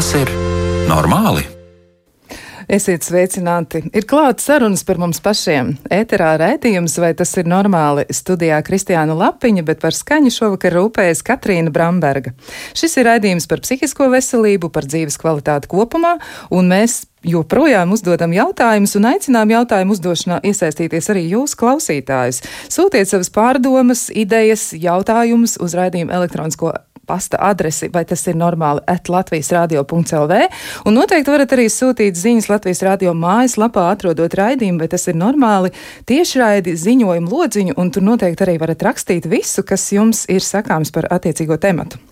Tas ir normāli? Esiet sveicināti! Ir klāts sarunas par mums pašiem. Ēterā rētījums, vai tas ir normāli, studijā Kristiāna Lapiņa, bet par skaņu šovakar rūpējas Katrīna Bramberga. Šis ir rētījums par psihisko veselību, par dzīves kvalitāti kopumā, un mēs joprojām uzdodam jautājumus un aicinām jautājumu uzdošanā iesaistīties arī jūs, klausītājus. Sūtiet savas pārdomas, idejas, jautājumus uz raidījumu elektronisko pasta adresi, vai tas ir normāli, at Latvijas radio.lv. Un noteikti varat arī sūtīt ziņas Latvijas radio mājaslapā, atrodot raidījumu, vai tas ir normāli, tiešraidi ziņojumu lodziņu, un tur noteikti arī varat rakstīt visu, kas jums ir sakāms par attiecīgo tematu.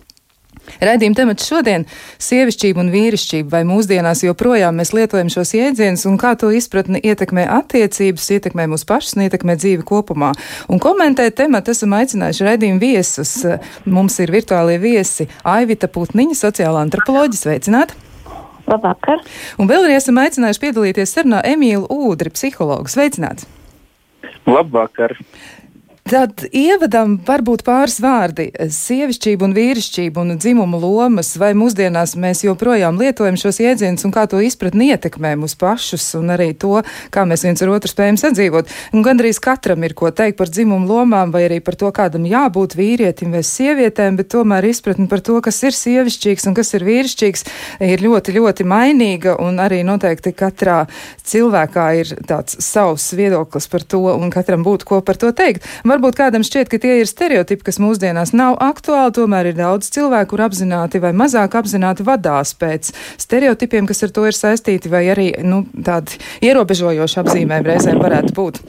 Raidījuma temats šodien - sievišķība un vīrišķība, vai mūsdienās joprojām mēs lietojam šos jēdzienus un kā to izpratni ietekmē attiecības, ietekmē mūsu pašus un ietekmē dzīvi kopumā. Un komentēt tematu esam aicinājuši raidījuma viesus. Mums ir virtuālie viesi Aivita Putniņa, sociālā antropoloģija, sveicināta! Labvakar! Un vēl arī esam aicinājuši piedalīties sarunā Emīlu Ūdri, psihologu. Sveicināts! Labvakar! Tad ievadam varbūt pāris vārdi - sievišķība un vīrišķība un dzimuma lomas, vai mūsdienās mēs joprojām lietojam šos jēdzienus un kā to izpratni ietekmē mūs pašus un arī to, kā mēs viens ar otru spējam sadzīvot. Un gandrīz katram ir ko teikt par dzimumu lomām vai arī par to, kādam jābūt vīrietim vai sievietēm, bet tomēr izpratni par to, kas ir sievišķīgs un kas ir vīrišķīgs, ir ļoti, ļoti mainīga un arī noteikti katrā cilvēkā ir tāds savs viedoklis par to un katram būtu ko par to teikt. Var varbūt kādam šķiet, ka tie ir stereotipi, kas mūsdienās nav aktuāli, tomēr ir daudz cilvēku, kur apzināti vai mazāk apzināti vadās pēc stereotipiem, kas ar to ir saistīti, vai arī nu, tādi ierobežojoši apzīmējumi reizēm varētu būt.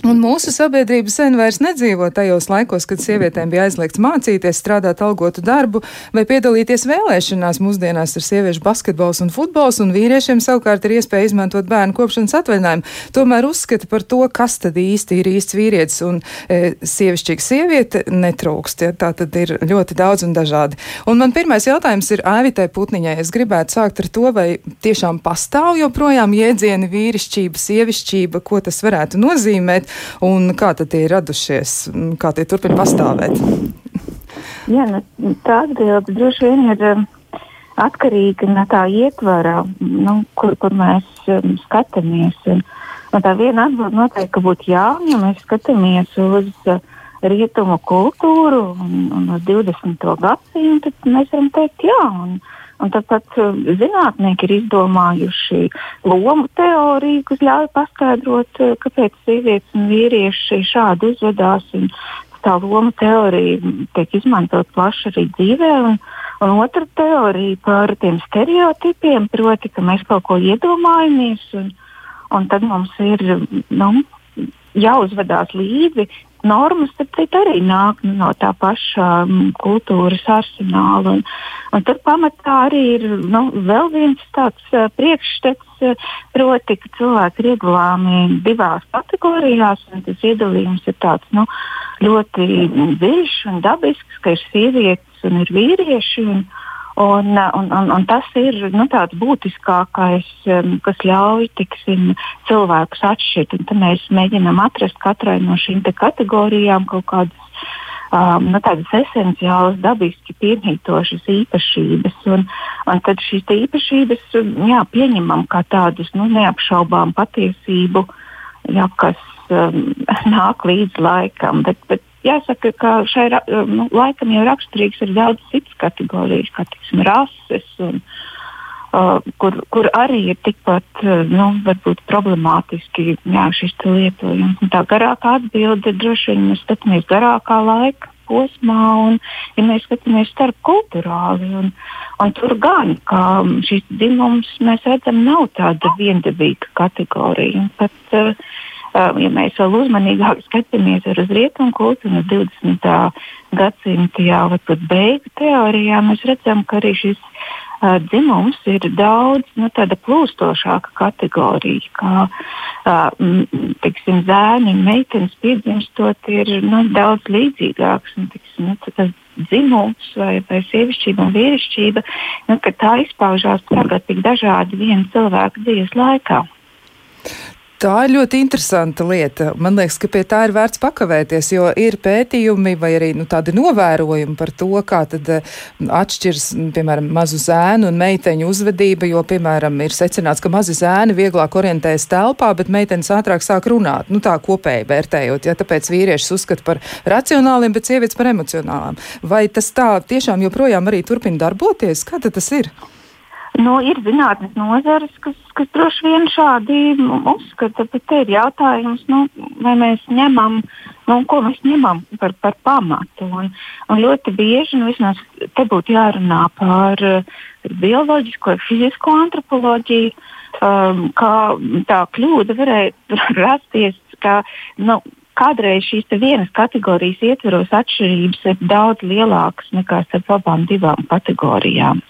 Un mūsu sabiedrība sen vairs nedzīvo tajos laikos, kad sievietēm bija aizliegts mācīties, strādāt algotu darbu vai piedalīties vēlēšanās. Mūsdienās ir sieviešu basketbols un futbols, un vīriešiem savukārt ir iespēja izmantot bērnu kopšanas atvaļinājumu. Tomēr uzskata par to, kas tad īsti ir īsts vīrietis un e, sievišķīga sieviete netrūkst. Ja? Tā tad ir ļoti daudz un dažādi. Un man pirmais jautājums ir Āvitai Putniņai. Es gribētu sākt ar to, vai tiešām pastāv joprojām jēdzieni vīrišķība, sievišķība, ko tas varētu nozīmēt un kā tad tie ir radušies, kā tie turpina pastāvēt? Jā, nu, tā atbilde droši vien ir um, atkarīga no tā ietvara, nu, kur, kur mēs um, skatāmies. Un, un tā viena atbilde noteikti būtu jā, ja mēs skatāmies uz uh, rietumu kultūru un, un uz 20. gadsimtu, tad mēs varam teikt jā. Un, Un tāpat uh, zinātnieki ir izdomājuši lomu teoriju, kas ļauj paskaidrot, uh, kāpēc sievietes un vīrieši šādi uzvedās. Tā loma teorija tiek izmantot plaši arī dzīvē. Un, un otra teorija par tiem stereotipiem, proti, ka mēs kaut ko iedomājamies, un, un tad mums ir nu, jāuzvedās līdzi normas arī nāk no tā paša um, kultūras arsenāla. Un, un tur pamatā arī ir nu, vēl viens tāds uh, priekšstats, uh, proti, ka cilvēki ir iedalāmi divās kategorijās, un tas iedalījums ir tāds nu, ļoti dziļš un dabisks, ka ir sievietes un ir vīrieši. Un, Un, un, un, un tas ir nu, tāds būtiskākais, um, kas ļauj tiksim, cilvēkus atšķirt. Tad mēs mēģinām atrast katrai no šīm kategorijām kaut kādas um, nu, tādas esenciālas, dabiski piemītošas īpašības. Un, un tad šīs īpašības jā, pieņemam kā tādas nu, neapšaubām patiesību, jā, kas um, nāk līdz laikam. Bet, bet jāsaka, ka šai nu, laikam jau raksturīgs ir daudz citas kategorijas, kā tiksim, rases. Un, Uh, kur, kur arī ir tikpat uh, nu, problemātiski jā, šis lietojums. Un tā garākā atbilde droši vien mēs skatāmies garākā laika posmā, un ja mēs skatāmies starp kultūrāli. Un, un tur gan šis dzimums mēs redzam nav tāda viendabīga kategorija. Pat, uh, ja mēs vēl uzmanīgāk skatāmies uz rietumu kultūru, 20. gadsimta jau pat beigu teorijā, mēs redzam, ka arī šis uh, dzimums ir daudz nu, plūstošāka kategorija. Kā uh, tiksim, zēni un meitenes piedzimstot ir nu, daudz līdzīgāks. Un, tiksim, nu, dzimums vai, vai sievišķība un vīrišķība, nu, tā izpaužās tagad tik dažādi viena cilvēka dzīves laikā. Tā ir ļoti interesanta lieta. Man liekas, ka pie tā ir vērts pakavēties, jo ir pētījumi vai arī nu, tādi novērojumi par to, kā tad eh, atšķiras, piemēram, mazu zēnu un meiteņu uzvedība, jo, piemēram, ir secināts, ka mazi zēni vieglāk orientējas telpā, bet meitenes ātrāk sāk runāt. Nu, tā kopēji vērtējot, ja tāpēc vīriešus uzskata par racionāliem, bet sievietes par emocionālām. Vai tas tā tiešām joprojām arī turpina darboties? Kā tas ir? Nu, ir zinātnīs nozares, kas, kas droši vien šādi uzskata, bet te ir jautājums, nu, vai mēs ņemam, nu, ko mēs ņemam par, par pamatu. Un, un ļoti bieži nu, vismaz te būtu jārunā par bioloģisko, fizisko antropoloģiju, um, kā tā kļūda varēja rasties. Kā, nu, kādreiz šīs vienas kategorijas ietveros atšķirības ir daudz lielākas nekā starp abām divām kategorijām.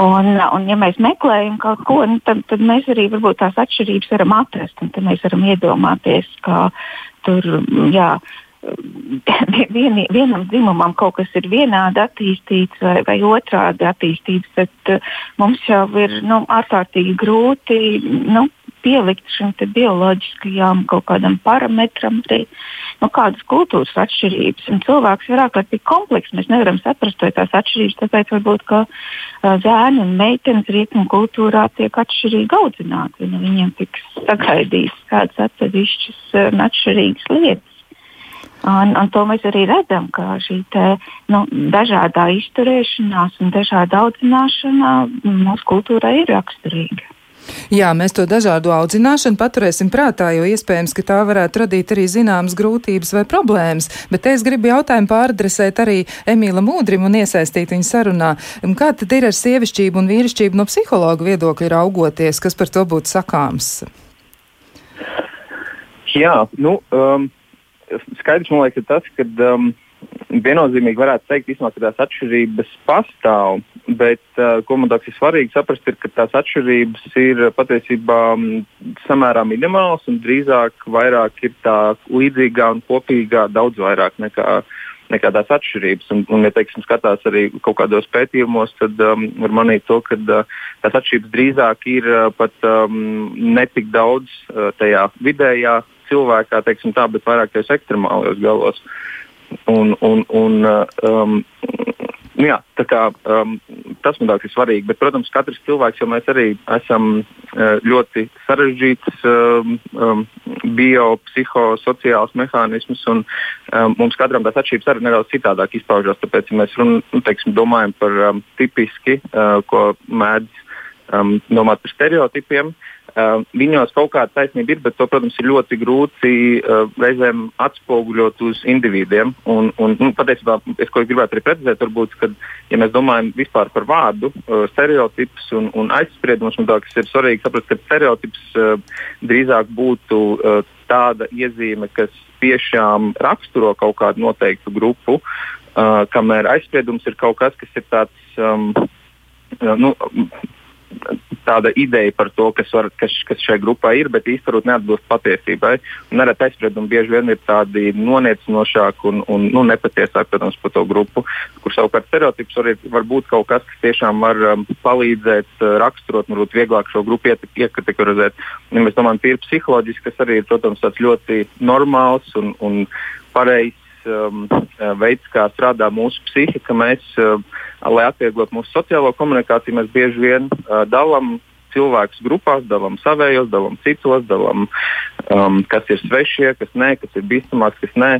Un, un ja mēs meklējam kaut ko, nu, tad, tad mēs arī varbūt tās atšķirības varam atrast. Tad mēs varam iedomāties, ka tur jā, vien, vienam dzimumam kaut kas ir vienādi attīstīts vai, vai otrādi attīstīts, tad uh, mums jau ir nu, ārkārtīgi grūti nu, pielikt šim bioloģiskajam kaut kādam parametram, arī nu, kādas kultūras atšķirības. Un cilvēks ir ārkārtīgi komplekss. Mēs nevaram saprast, tās atšķirības tāpēc varbūt, ka uh, zēni un meitenes rietumu kultūrā tiek atšķirīgi audzināti. Nu, viņiem tiks sagaidīts kādas atsevišķas un atšķirīgas lietas. Un, un to mēs arī redzam, ka šī te, nu, dažādā izturēšanās un dažāda audzināšana mūsu kultūrai ir raksturīga. Jā, mēs to dažādu audzināšanu paturēsim prātā, jo iespējams, ka tā varētu radīt arī zināmas grūtības vai problēmas. Bet es gribu jautājumu pāradresēt arī Emīlam Mūdrim un iesaistīt viņu sarunā. Kā tad ir ar sievišķību un vīrišķību no psihologa viedokļa raugoties? Kas par to būtu sakāms? Jā, nu, um, skaidrs man liekas, tas, ka um, viennozīmīgi varētu teikt, ka tās atšķirības pastāv. Bet, uh, ko man liekas, ir svarīgi saprast, ir, ka tās atšķirības ir patiesībā um, samērā minimālas un drīzāk vairāk ir tā līdzīgā un kopīgā daudz vairāk nekā, nekā tās atšķirības. Un, un ja teiksim, skatās arī kaut kādos pētījumos, tad um, var manīt to, ka uh, tās atšķirības drīzāk ir uh, pat um, netik daudz uh, tajā vidējā cilvēkā, teiksim tā, bet vairāk tajos ekstremālajos galos. Un, un, un, um, nu jā, kā, um, tas man liekas svarīgi. Bet, protams, katrs cilvēks, jo mēs arī esam uh, ļoti sarežģīts um, um, biopsihosociāls mehānisms, un um, mums katram tās atšķirības arī nedaudz citādāk izpaužas. Tāpēc, ja mēs run, nu, teiksim, domājam par um, tipiski, uh, ko mēdz um, domāt par stereotipiem, uh, Uh, viņos kaut kāda taisnība ir, bet to, protams, ir ļoti grūti uh, reizēm atspoguļot uz individiem. Un, un, nu, patiesībā, es ko gribētu arī precizēt, varbūt, kad, ja mēs domājam vispār par vārdu, uh, stereotips un, un aizspriedumus, un tā, kas ir svarīgi saprast, ka stereotips uh, drīzāk būtu uh, tāda iezīme, kas tiešām raksturo kaut kādu noteiktu grupu, uh, kamēr aizspriedums ir kaut kas, kas ir tāds. Um, nu, tāda ideja par to, kas, var, kas, kas šai grupai ir, bet īstenībā neatbilst patiesībai. Nereti aizspriedumi bieži vien ir tādi noniecinošāki un, un nu, nepatiesāki, protams, par to grupu, kur savukārt stereotips var, var būt kaut kas, kas tiešām var um, palīdzēt uh, raksturot, varbūt vieglāk šo grupu iekategorizēt. Ja mēs domājam, tīri psiholoģiski, kas arī ir, protams, ļoti normāls un, un pareizs um, uh, veids, kā strādā mūsu psihika. Mēs, uh, lai atvieglotu mūsu sociālo komunikāciju, mēs bieži vien uh, dalām cilvēkus grupās, dalām savējos, dalām citos, dalām, um, kas ir svešie, kas nē, kas ir bīstamāks, kas nē.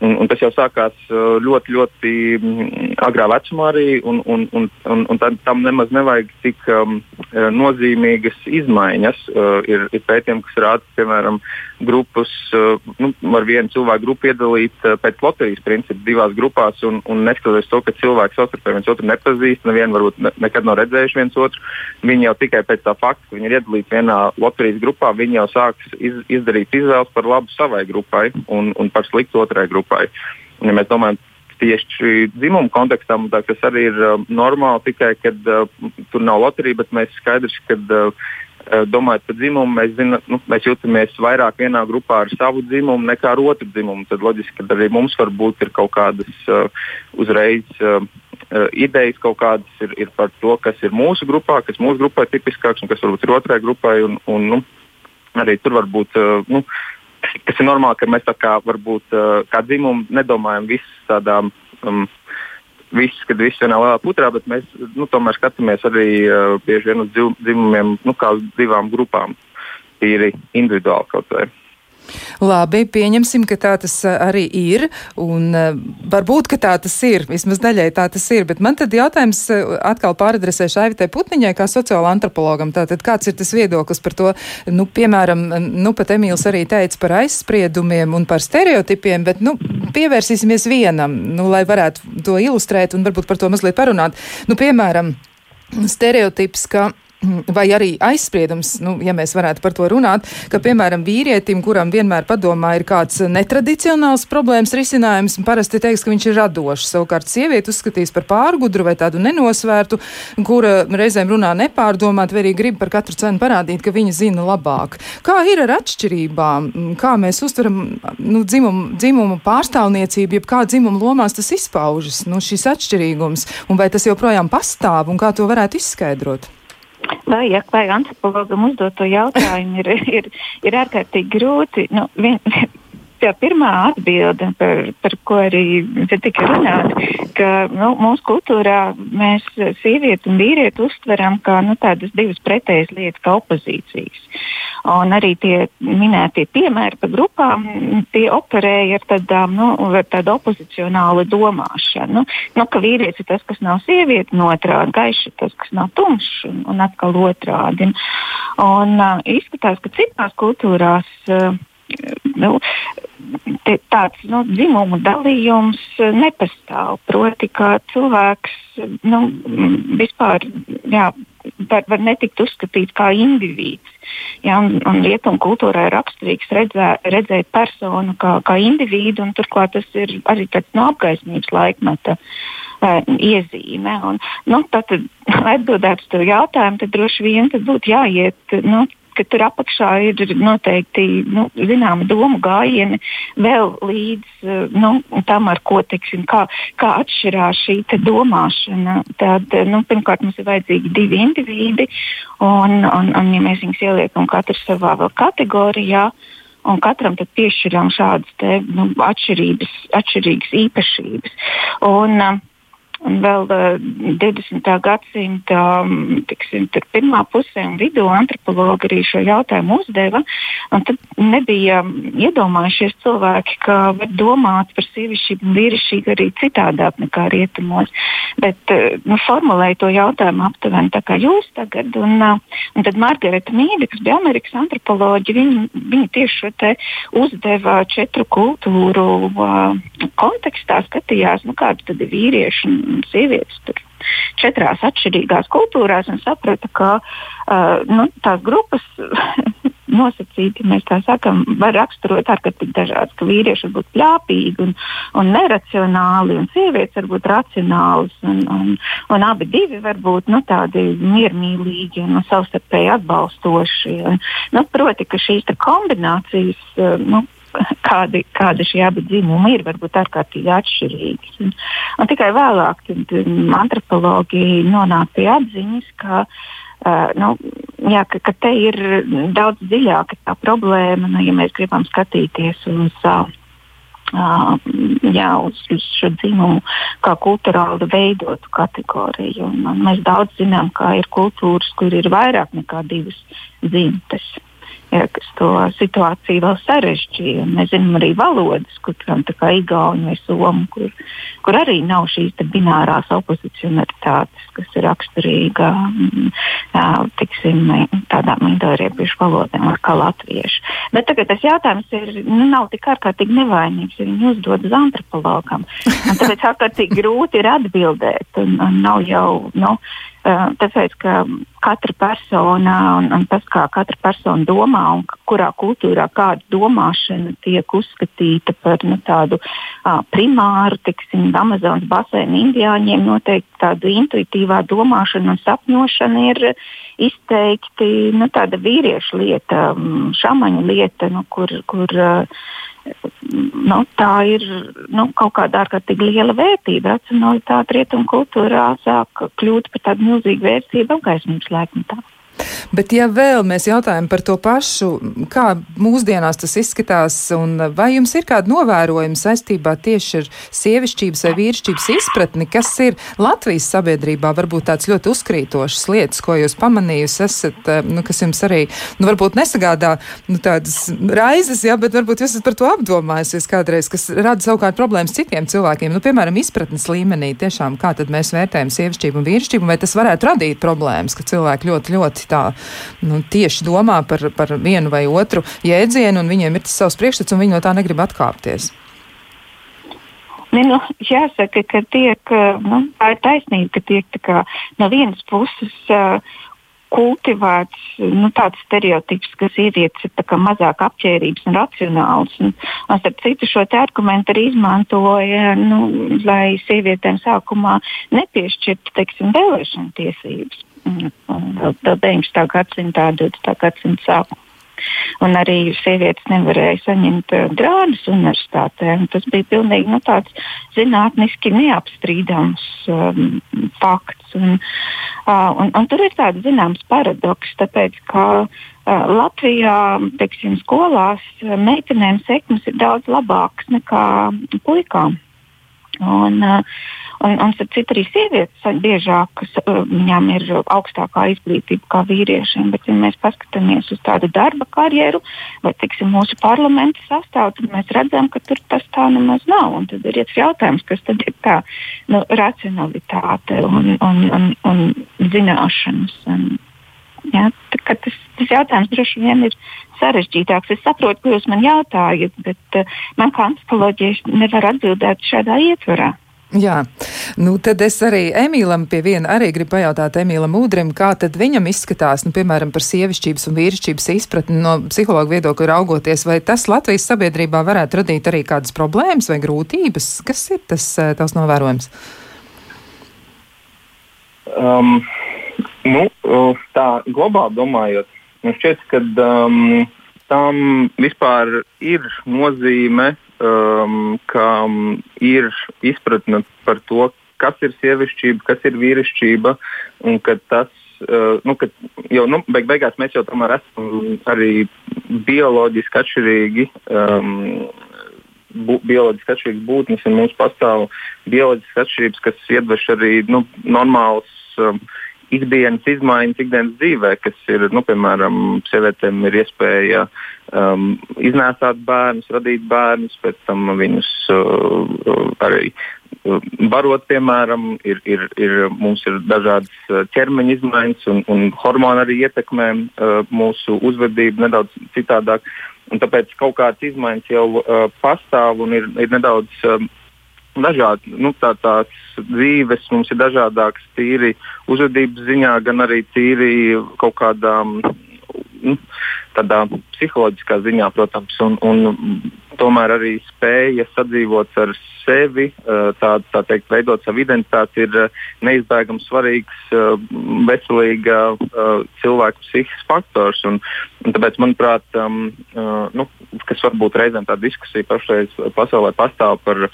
Un, un tas jau sākās uh, ļoti, ļoti mm, agrā vecumā arī, un, un, un, un, un tam nemaz nevajag tik um, uh, nozīmīgas izmaiņas. Uh, ir, ir pētījumi, kas rāda, piemēram, grupas, uh, nu, var vienu cilvēku grupu iedalīt uh, pēc loterijas principa divās grupās, un, un neskatoties to, ka cilvēki savstarpēji viens otru nepazīst, nevienu varbūt ne, nekad nav redzējuši viens otru, viņi jau tikai pēc tā fakta, ka viņi ir iedalīti vienā loterijas grupā, viņi jau sāks iz, izdarīt izvēles par labu savai grupai un, un par sliktu otrai grupai grupai. Ja mēs domājam tieši dzimuma kontekstā, tad tas arī ir uh, normāli, tikai kad uh, tur nav loterija, bet mēs skaidrs, ka uh, uh, domājot par dzimumu, mēs, zina, nu, mēs jūtamies vairāk vienā grupā ar savu dzimumu nekā ar otru dzimumu. Tad loģiski, ka arī mums varbūt ir kaut kādas uh, uzreiz. Uh, uh idejas kaut kādas ir, ir par to, kas ir mūsu grupā, kas mūsu grupai ir tipiskāks un kas varbūt ir otrai grupai. Un, un, nu, arī tur var būt. Nu, Tas ir normāli, ka mēs tā kā varbūt kā dzimumu nedomājam visas tādām um, viss, kad viss vienā lielā putrā, bet mēs nu, tomēr skatāmies arī uh, bieži vien uz dzimumiem, nu, kā uz divām grupām, tīri individuāli kaut vai. Labi, pieņemsim, ka tā tas arī ir, un varbūt, ka tā tas ir, vismaz daļai tā tas ir, bet man tad jautājums atkal pāradresē Šaivitai Putniņai kā sociāla antropologam. Tātad kāds ir tas viedoklis par to, nu, piemēram, nu, pat Emīls arī teica par aizspriedumiem un par stereotipiem, bet, nu, pievērsīsimies vienam, nu, lai varētu to ilustrēt un varbūt par to mazliet parunāt. Nu, piemēram, stereotips, ka vai arī aizspriedums, nu, ja mēs varētu par to runāt, ka, piemēram, vīrietim, kuram vienmēr padomā ir kāds netradicionāls problēmas risinājums, parasti teiks, ka viņš ir radošs. Savukārt sievieti uzskatīs par pārgudru vai tādu nenosvērtu, kura reizēm runā nepārdomāt, vai arī grib par katru cenu parādīt, ka viņa zina labāk. Kā ir ar atšķirībām? Kā mēs uztveram nu, dzimumu, dzimumu pārstāvniecību, jeb kā dzimumu lomās tas izpaužas, nu, šis atšķirīgums, un vai tas joprojām pastāv, un kā to varētu izskaidrot? Vai, ja, vai antropologam uzdot to jautājumu ir, ir, ir ārkārtīgi grūti. Nu, vien, tā pirmā atbilde, par, par ko arī tika runāts, ka nu, mūsu kultūrā mēs sievieti un vīrieti uztveram kā nu, tādas divas pretējas lietas, kā opozīcijas. Un arī tie minētie piemēri par grupām, tie operēja ar, tādām, nu, ar tādu opozicionālu domāšanu. Nu, ka vīrietis ir tas, kas nav sieviete, un otrādi gaišs ir tas, kas nav tumšs, un, un atkal otrādi. Un uh, izskatās, ka citās kultūrās. Uh, nu, tāds nu, dzimumu dalījums nepastāv. Proti, ka cilvēks nu, vispār jā, var, var netikt uzskatīts kā indivīds. Ja, un, un rietumu kultūrā ir raksturīgs redzē, redzēt personu kā, kā individu, un turklāt tas ir arī tāds no apgaismības laikmeta. Uh, iezīme. Un, nu, tad, atbildēt uz to jautājumu, tad droši vien tad būtu jāiet nu, ka tur apakšā ir noteikti nu, zināma domu gājieni vēl līdz nu, tam, ar ko teiksim, kā, kā atšķirās šī domāšana. Tad, nu, pirmkārt, mums ir vajadzīgi divi individi, un, un, un ja mēs viņus ieliekam katru savā kategorijā, un katram piešķiram šādas te, nu, atšķirības, atšķirīgas īpašības. Un, uh, Un vēl uh, 20. gadsimta tiksim, pirmā pusē un vidū antropologi arī šo jautājumu uzdeva. Tad nebija iedomājušies cilvēki, ka var domāt par sievišķību un vīrišķību arī citādāk nekā rietumos. Bet uh, nu, formulēja to jautājumu aptuveni tā kā jūs tagad. Un, uh, un tad Margarita Mīde, kas bija Amerikas antropoloģija, viņa, viņa tieši šo te uzdeva četru kultūru uh, kontekstā, skatījās, nu, kāda tad ir vīrieši sievietes tur četrās atšķirīgās kultūrās un saprata, ka uh, nu, tās grupas nosacīti, mēs tā sakām, var raksturot ārkārtīgi dažādas, ka vīrieši var būt pļāpīgi un, un neracionāli, un sievietes var būt racionālas, un, un, un abi divi var būt nu, tādi miermīlīgi un savstarpēji atbalstoši. Un, nu, proti, ka šīs kombinācijas nu, kādi, kādi šie abi dzimumi ir, varbūt ārkārtīgi atšķirīgi. Un, un tikai vēlāk tad, antropologi nonāk pie atziņas, ka, uh, nu, jā, ka, ka te ir daudz dziļāka tā problēma, nu, ja mēs gribam skatīties uz. Uh, Uh, jā, uz, uz šo dzimumu, kā kultūrāli veidotu kategoriju. Un, un mēs daudz zinām, ka ir kultūras, kur ir vairāk nekā divas dzimtes ja, kas to situāciju vēl sarežģīja. Mēs zinām arī valodas, kur tā kā Igauni vai Somu, kur, kur arī nav šīs binārās opozicionalitātes, kas ir raksturīga tiksim, tādām indoeiropiešu valodām kā latviešu. Bet tagad tas jautājums ir, nu, nav tik ārkārtīgi nevainīgs, ja viņi uzdod uz antropologam. Tāpēc ārkārtīgi grūti ir atbildēt. Un, un nav jau, nu, Tāpēc, ka katra persona un, un tas, kā katra persona domā un kurā kultūrā kāda domāšana tiek uzskatīta par nu, tādu uh, primāru, tiksim, Amazonas basēnu indiāņiem, noteikti tāda intuitīvā domāšana un sapņošana ir izteikti nu, tāda vīriešu lieta, šāmaņa lieta, nu, kur. kur uh, nu, tā ir nu, kaut kāda ārkārtīgi liela vērtība. Racionalitāte rietumu kultūrā sāk kļūt par tādu milzīgu vērtību apgaismības laikmetā. Bet, ja vēl mēs jautājam par to pašu, kā mūsdienās tas izskatās, un vai jums ir kāda novērojuma saistībā tieši ar sievišķības vai vīrišķības izpratni, kas ir Latvijas sabiedrībā? Varbūt tāds ļoti uzkrītošas lietas, ko jūs pamanījusi esat, eh, nu, kas jums arī, nu, varbūt nesagādā nu, tādas raizes, jā, bet varbūt jūs esat par to apdomājusies kādreiz, kas rada savukārt problēmas citiem cilvēkiem, nu, piemēram, izpratnes līmenī, tiešām kā tad mēs vērtējam sievišķību un vīrišķību, vai tas varētu radīt problēmas, ka cilvēki ļoti, ļoti tā nu, tieši domā par, par vienu vai otru jēdzienu, un viņiem ir tas savs priekšstats, un viņi no tā negrib atkāpties. Ne, nu, jāsaka, ka tiek, nu, tā ir taisnība, ka tiek kā, no vienas puses uh, kultivēts nu, tāds stereotips, ka sievietes ir mazāk apģērbības un racionāls. Un, un starp citu, šo argumentu arī izmantoja, nu, lai sievietēm sākumā nepiešķirtu teiksim, vēlēšana tiesības. Vēl 19. gadsimta, 20. gadsimta sākumā. Un arī sievietes nevarēja saņemt uh, grādus universitātē. Tas bija pilnīgi nu, tāds zinātniski neapstrīdams um, fakts. Un, uh, un, un tur ir tāds zināms paradoks, tāpēc ka uh, Latvijā teiksim, skolās meitenēm sekmes ir daudz labākas nekā puikām. Un, uh, un, un citu arī sievietes biežāk uh, viņām ir augstākā izglītība kā vīriešiem. Bet, ja mēs paskatāmies uz tādu darba karjeru vai tiksim, mūsu parlamenta sastāvu, tad mēs redzam, ka tur tas tā nemaz nav. Un tad ir jautājums, kas tad ir tā nu, racionalitāte un, un, un, un zināšanas. Un, Ja, tas, tas jautājums droši vien ir sarežģītāks. Es saprotu, ko jūs man jautājat, bet uh, man kā antropoloģija nevar atbildēt šādā ietvarā. Jā, nu tad es arī Emīlam pie viena arī gribu pajautāt Emīlam Udrim, kā tad viņam izskatās, nu, piemēram, par sievišķības un vīrišķības izpratni no psihologa viedokļa raugoties, vai tas Latvijas sabiedrībā varētu radīt arī kādas problēmas vai grūtības? Kas ir tas eh, tavs novērojums? Um, Nu, tā globāli domājot, man šķiet, ka um, tam vispār ir nozīme, um, ka ir izpratne par to, kas ir sievišķība, kas ir vīrišķība, un ka tas Uh, nu, ka jau nu, beig beigās mēs jau tomēr esam arī bioloģiski atšķirīgi. Um, bu, bioloģiski atšķirīgas būtnes, un mums pastāv bioloģiskas atšķirības, kas iedvež arī nu, normāls um, ikdienas izmaiņas ikdienas dzīvē, kas ir, nu, piemēram, sievietēm ir iespēja um, iznēsāt bērnus, radīt bērnus, pēc tam viņus uh, arī uh, barot, piemēram, ir, ir, ir, mums ir dažādas uh, ķermeņa izmaiņas un, un hormoni arī ietekmē uh, mūsu uzvedību nedaudz citādāk. Un tāpēc kaut kādas izmaiņas jau uh, pastāv un ir, ir nedaudz. Uh, dažādi, nu, tā, tās dzīves mums ir dažādākas, tīri uzvedības ziņā, gan arī tīri kaut kādā nu, psiholoģiskā ziņā, protams. Un, un tomēr arī spēja sadzīvot ar sevi, tā, tā teikt, veidot savu identitāti, ir neizbēgami svarīgs veselīga cilvēka psihisks faktors. Un, un tāpēc, manuprāt, um, nu, kas varbūt reizēm tā diskusija pašreiz pasaulē pastāv par uh,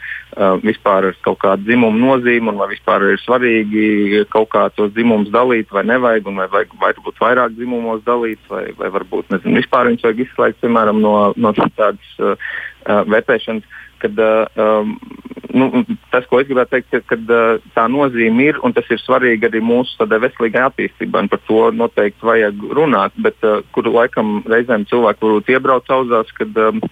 vispār kaut kādu dzimumu nozīmi un vai vispār ir svarīgi kaut kā tos dzimumus dalīt vai nevajag, un vai vajag varbūt vairāk dzimumos dalīt, vai, vai varbūt nezinu, vispār viņus vajag izslēgt piemēram, no, no tādas uh, vērtēšanas. Kad, uh, um, nu, tas, ko es gribētu teikt, ka, kad, uh, tā nozīme ir un tas ir svarīgi arī mūsu veselīgai attīstībai. Par to noteikti vajag runāt, bet uh, kur laikam reizēm cilvēki varbūt iebrauc auzās, kad um,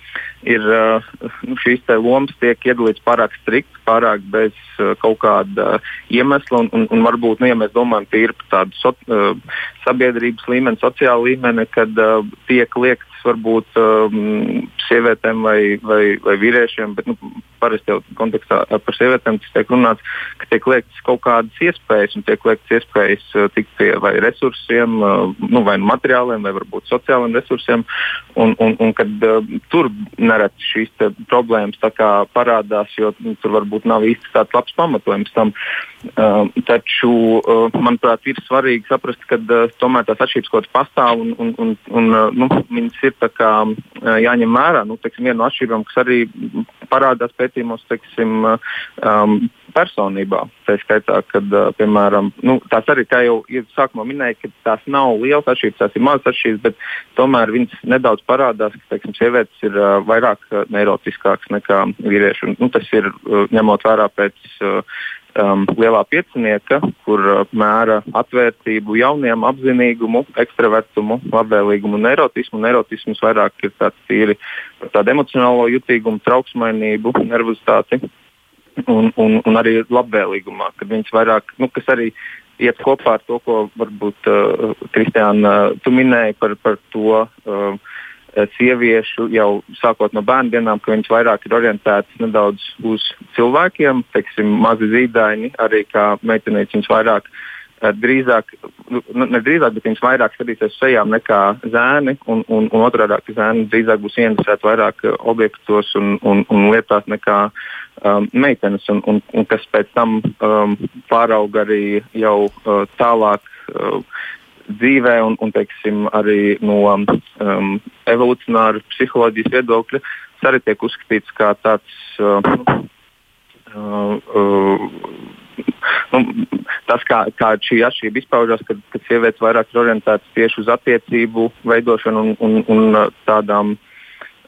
ir uh, nu, šīs lomas tiek iedalītas pārāk strikt, pārāk bez uh, kaut kāda uh, iemesla. Un, un, un varbūt, nu, ja mēs domājam tīri par tādu so, uh, sabiedrības līmeni, sociālu līmeni, kad uh, tiek liekts varbūt um, sievietēm vai, vai, vai vīriešiem, bet nu, parasti jau kontekstā par sievietēm tiek runāts, ka tiek liektas kaut kādas iespējas un tiek liektas iespējas tikt pie vai resursiem, nu, vai nu materiāliem, vai varbūt sociāliem resursiem, un, un, un kad tur nereti šīs problēmas parādās, jo nu, tur varbūt nav īsti tāds labs pamatojums tam. Taču, manuprāt, ir svarīgi saprast, ka tomēr tās atšķirības kaut kādas pastāv un, un, un, un nu, viņas ir kā, jāņem vērā. Nu, teiksim, viena no atšķirībām, kas arī parādās pēc pētījumos, teiksim, um, personībā. Tā skaitā, kad, uh, piemēram, nu, tās arī, kā jau sākumā minēja, ka tās nav lielas atšķirības, tās ir mazas atšķirības, bet tomēr viņas nedaudz parādās, ka, teiksim, sievietes ir uh, vairāk uh, neirotiskākas nekā vīrieši. Un, nu, tas ir uh, ņemot vērā pēc uh, um, lielā piecinieka, kur uh, mēra atvērtību jauniem, apzinīgumu, ekstravertumu, labvēlīgumu un erotismu. Erotisms vairāk ir tāds tīri par tādu emocionālo jutīgumu, trauksmainību, nervozitāti un, un, un arī labvēlīgumā, kad viņas vairāk, nu, kas arī iet kopā ar to, ko varbūt uh, Kristiāna, uh, tu minēji par, par to. Uh, sieviešu jau sākot no bērnu dienām, ka viņas vairāk ir orientētas nedaudz uz cilvēkiem, teiksim, mazi zīdaini, arī kā meitenītes viņas vairāk uh, drīzāk, nu, ne drīzāk, bet viņas vairāk skatīsies sejām nekā zēni, un, un, un otrādi, zēni drīzāk būs interesēti vairāk objektos un, un, un lietās nekā um, meitenes, un, un, un kas pēc tam um, pārauga arī jau uh, tālāk. Uh, dzīvē, un, un teiksim, arī no um, evolūcionāra psiholoģijas viedokļa, tas arī tiek uzskatīts kā tāds uh, uh, uh, nu, tas, kā, kā šī atšķirība izpaužās, kad, kad sievietes vairāk ir orientētas tieši uz attiecību veidošanu un, un, un uh, tādām uh,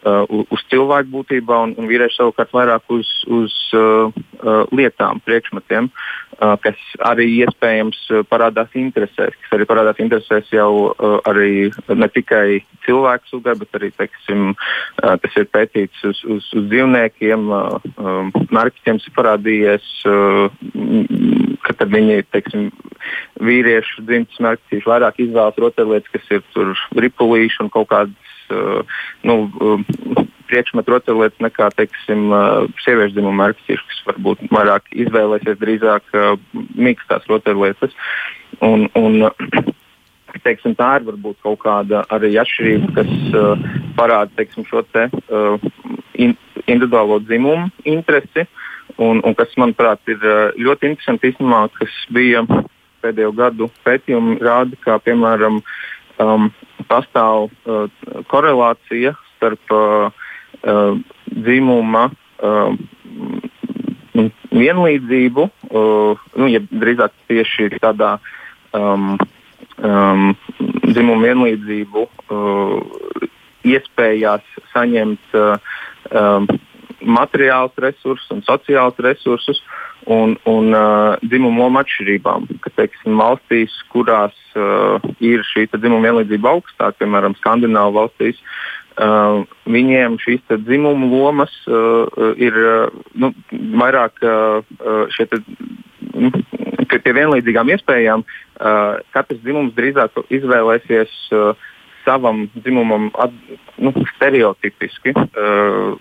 uz cilvēku būtībā, un, un vīrieši savukārt vairāk uz, uz uh, uh, lietām, priekšmetiem, uh, kas arī iespējams uh, parādās interesēs, kas arī parādās interesēs jau uh, arī ne tikai cilvēku sugā, bet arī, teiksim, uh, tas ir pētīts uz, uz, uz dzīvniekiem, uh, um, narķiem ir parādījies, uh, ka viņi, teiksim, vīriešu dzimtas mērķis vairāk izvēlas rotaļlietas, kas ir tur ripulīši un kaut kādas Uh, nu, uh, priekšmetu rotaļlietas nekā, teiksim, uh, sieviešu dzimuma mērķis, kas varbūt vairāk izvēlēsies drīzāk mīkstās rotaļlietas. Un, un, teiksim, tā ir varbūt kaut kāda arī atšķirība, kas uh, parāda teiksim, šo te, uh, in, individuālo dzimumu interesi. Un, un kas, manuprāt, ir ļoti interesanti, īstenībā, kas bija pēdējo gadu pētījumi, rāda, ka, piemēram, um, pastāv uh, korelācija starp uh, uh, dzimuma uh, vienlīdzību, uh, nu, ja drīzāk tieši tādā um, um, dzimuma vienlīdzību uh, iespējās saņemt uh, um, materiālus resursus un sociālus resursus. Uh, un, un uh, dzimumu lomu atšķirībām. Ka, teiksim, valstīs, kurās uh, ir šī dzimuma vienlīdzība augstāka, piemēram, Skandināvu valstīs, uh, viņiem šīs dzimumu lomas uh, ir uh, nu, vairāk uh, šie te, nu, pie vienlīdzīgām iespējām. Uh, katrs dzimums drīzāk izvēlēsies. Uh, savam dzimumam at, nu, stereotipiski uh,